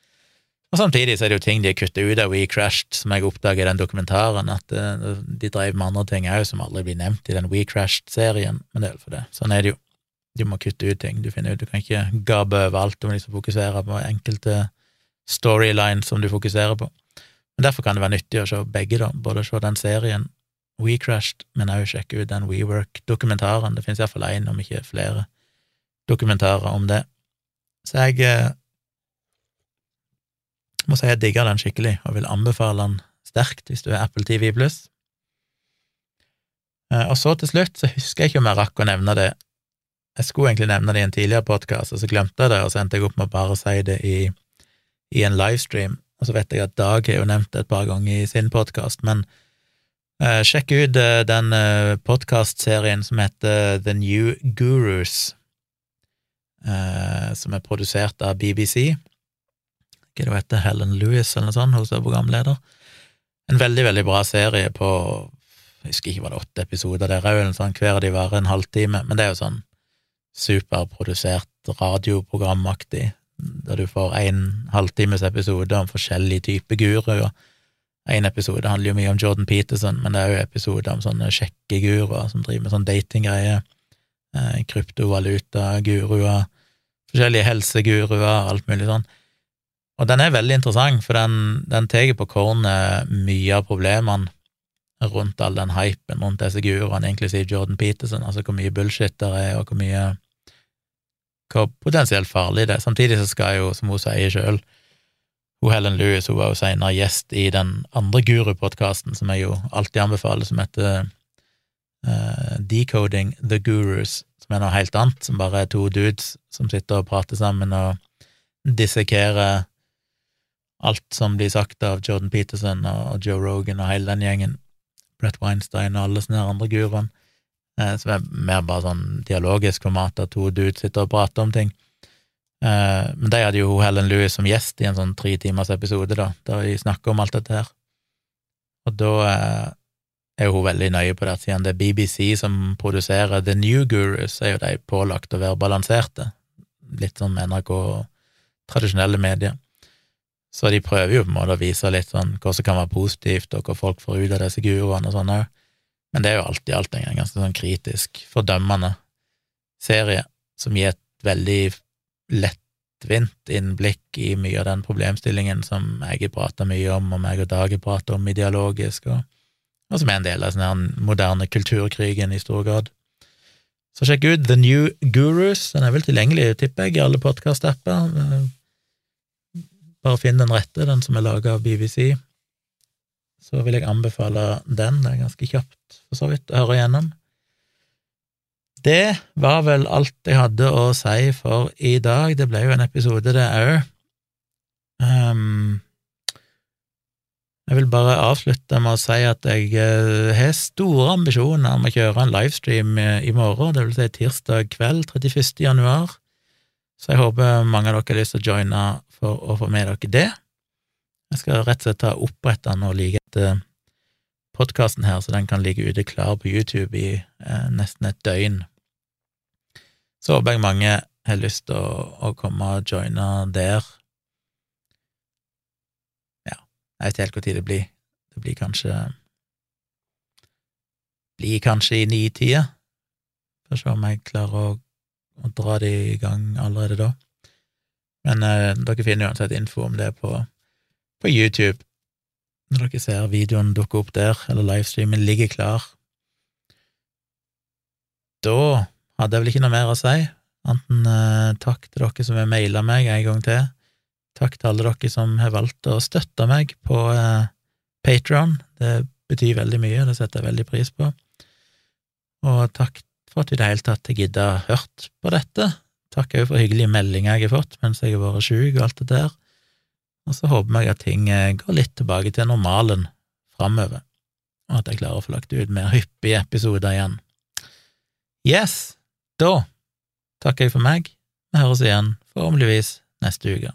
Og samtidig så er det jo ting de har kuttet ut av WeCrashed, som jeg oppdager i den dokumentaren, at uh, de drev med andre ting òg som aldri blir nevnt i den WeCrashed-serien, men det er for det. Sånn er det jo. Du må kutte ut ting. Du finner ut, du kan ikke gape over alt, du må liksom fokusere på enkelte storylines som du fokuserer på. Men Derfor kan det være nyttig å se begge, da, både se den serien We Crashed, men også sjekke ut den WeWork-dokumentaren. Det finnes iallfall én, om ikke flere, dokumentarer om det. Så jeg eh, må si jeg digger den skikkelig, og vil anbefale den sterkt hvis du er Apple TV pluss. Eh, og så til slutt, så husker jeg ikke om jeg rakk å nevne det. Jeg skulle egentlig nevne det i en tidligere podkast, og så glemte jeg det, og så endte jeg opp med å bare si det i, i en livestream. Og så vet jeg at Dag har jo nevnt det et par ganger i sin podkast, men eh, sjekk ut eh, den eh, podkastserien som heter The New Gurus, eh, som er produsert av BBC. Hva det heter Helen Lewis eller noe sånt, hun er programleder. En veldig, veldig bra serie på jeg husker ikke var det åtte episoder, det er jo sånn, hver av de varer en halvtime, men det er jo sånn superprodusert radioprogramaktig, der du får en halvtimes episode om forskjellige typer guruer en episode handler jo mye om Jordan Peterson, men det er jo episoder om sånne sjekkeguruer som driver med sånn datinggreier, eh, kryptovaluta-guruer, forskjellige helseguruer, alt mulig sånn. Og den er veldig interessant, for den, den tar på kornet mye av problemene rundt all den hypen rundt disse guruene, inklusiv Jordan Peterson, altså hvor mye bullshit der er, og hvor mye hvor potensielt farlig det er. Samtidig så skal jo, som hun sier sjøl, Helen Lewis hun var jo senere gjest i den andre Guru-podkasten som jeg jo alltid anbefaler, som heter uh, Decoding the Gurus, som er noe helt annet, som bare er to dudes som sitter og prater sammen og dissekerer alt som blir sagt av Jordan Peterson og Joe Rogan og hele den gjengen, Brett Weinstein og alle sånne andre guruene, uh, som er mer bare sånn dialogisk format, at to dudes sitter og prater om ting. Eh, men de hadde jo Helen Lewis som gjest i en sånn tre timers episode, da, der de snakker om alt dette her. Og da eh, er jo hun veldig nøye på det, siden det er BBC som produserer The New Gurus, er jo de pålagt å være balanserte, litt sånn med NRK og tradisjonelle medier. Så de prøver jo på en måte å vise litt sånn hva som kan være positivt, og hva folk får ut av disse guruene og sånn òg, men det er jo alt i alt en ganske sånn kritisk, fordømmende serie som gir et veldig lettvint innblikk i mye av den problemstillingen som jeg har prata mye om, og meg og Dag har prata om ideologisk, og, og, som er en del av den moderne kulturkrigen i stor grad. Så sjekk ut The New Gurus, den er vel tilgjengelig, tipper jeg, i alle podkast-apper. Bare finn den rette, den som er laga av BBC. Så vil jeg anbefale den. Det er ganske kjapt, for så vidt, å høre igjennom. Det var vel alt jeg hadde å si for i dag. Det ble jo en episode, det òg. Um, jeg vil bare avslutte med å si at jeg uh, har store ambisjoner om å kjøre en livestream uh, i morgen, det vil si tirsdag kveld 31. januar. Så jeg håper mange av dere har lyst til å joine for å få med dere det. Jeg skal rett og slett ta opprette den og like etter podkasten her, så den kan ligge ute klar på YouTube i eh, nesten et døgn. Så håper jeg mange har lyst til å, å komme og joine der. Ja, jeg vet helt når det blir. Det blir kanskje Blir kanskje i ni-tida. Får se om jeg klarer å, å, dra det i gang allerede da. Men eh, dere finner uansett info om det på, på YouTube. Når dere ser videoen dukke opp der, eller livestreamen ligger klar. Da hadde jeg vel ikke noe mer å si, anten eh, takk til dere som har maila meg en gang til, takk til alle dere som har valgt å støtte meg på eh, Patron, det betyr veldig mye, det setter jeg veldig pris på, og takk for at du i det hele tatt har hørt på dette, takk òg for hyggelige meldinger jeg har fått mens jeg har vært sjuk og alt det der, og så håper jeg at ting eh, går litt tilbake til normalen framover, og at jeg klarer å få lagt ut mer hyppige episoder igjen. Yes, da takker jeg for meg. Vi høres igjen forhåpentligvis neste uke.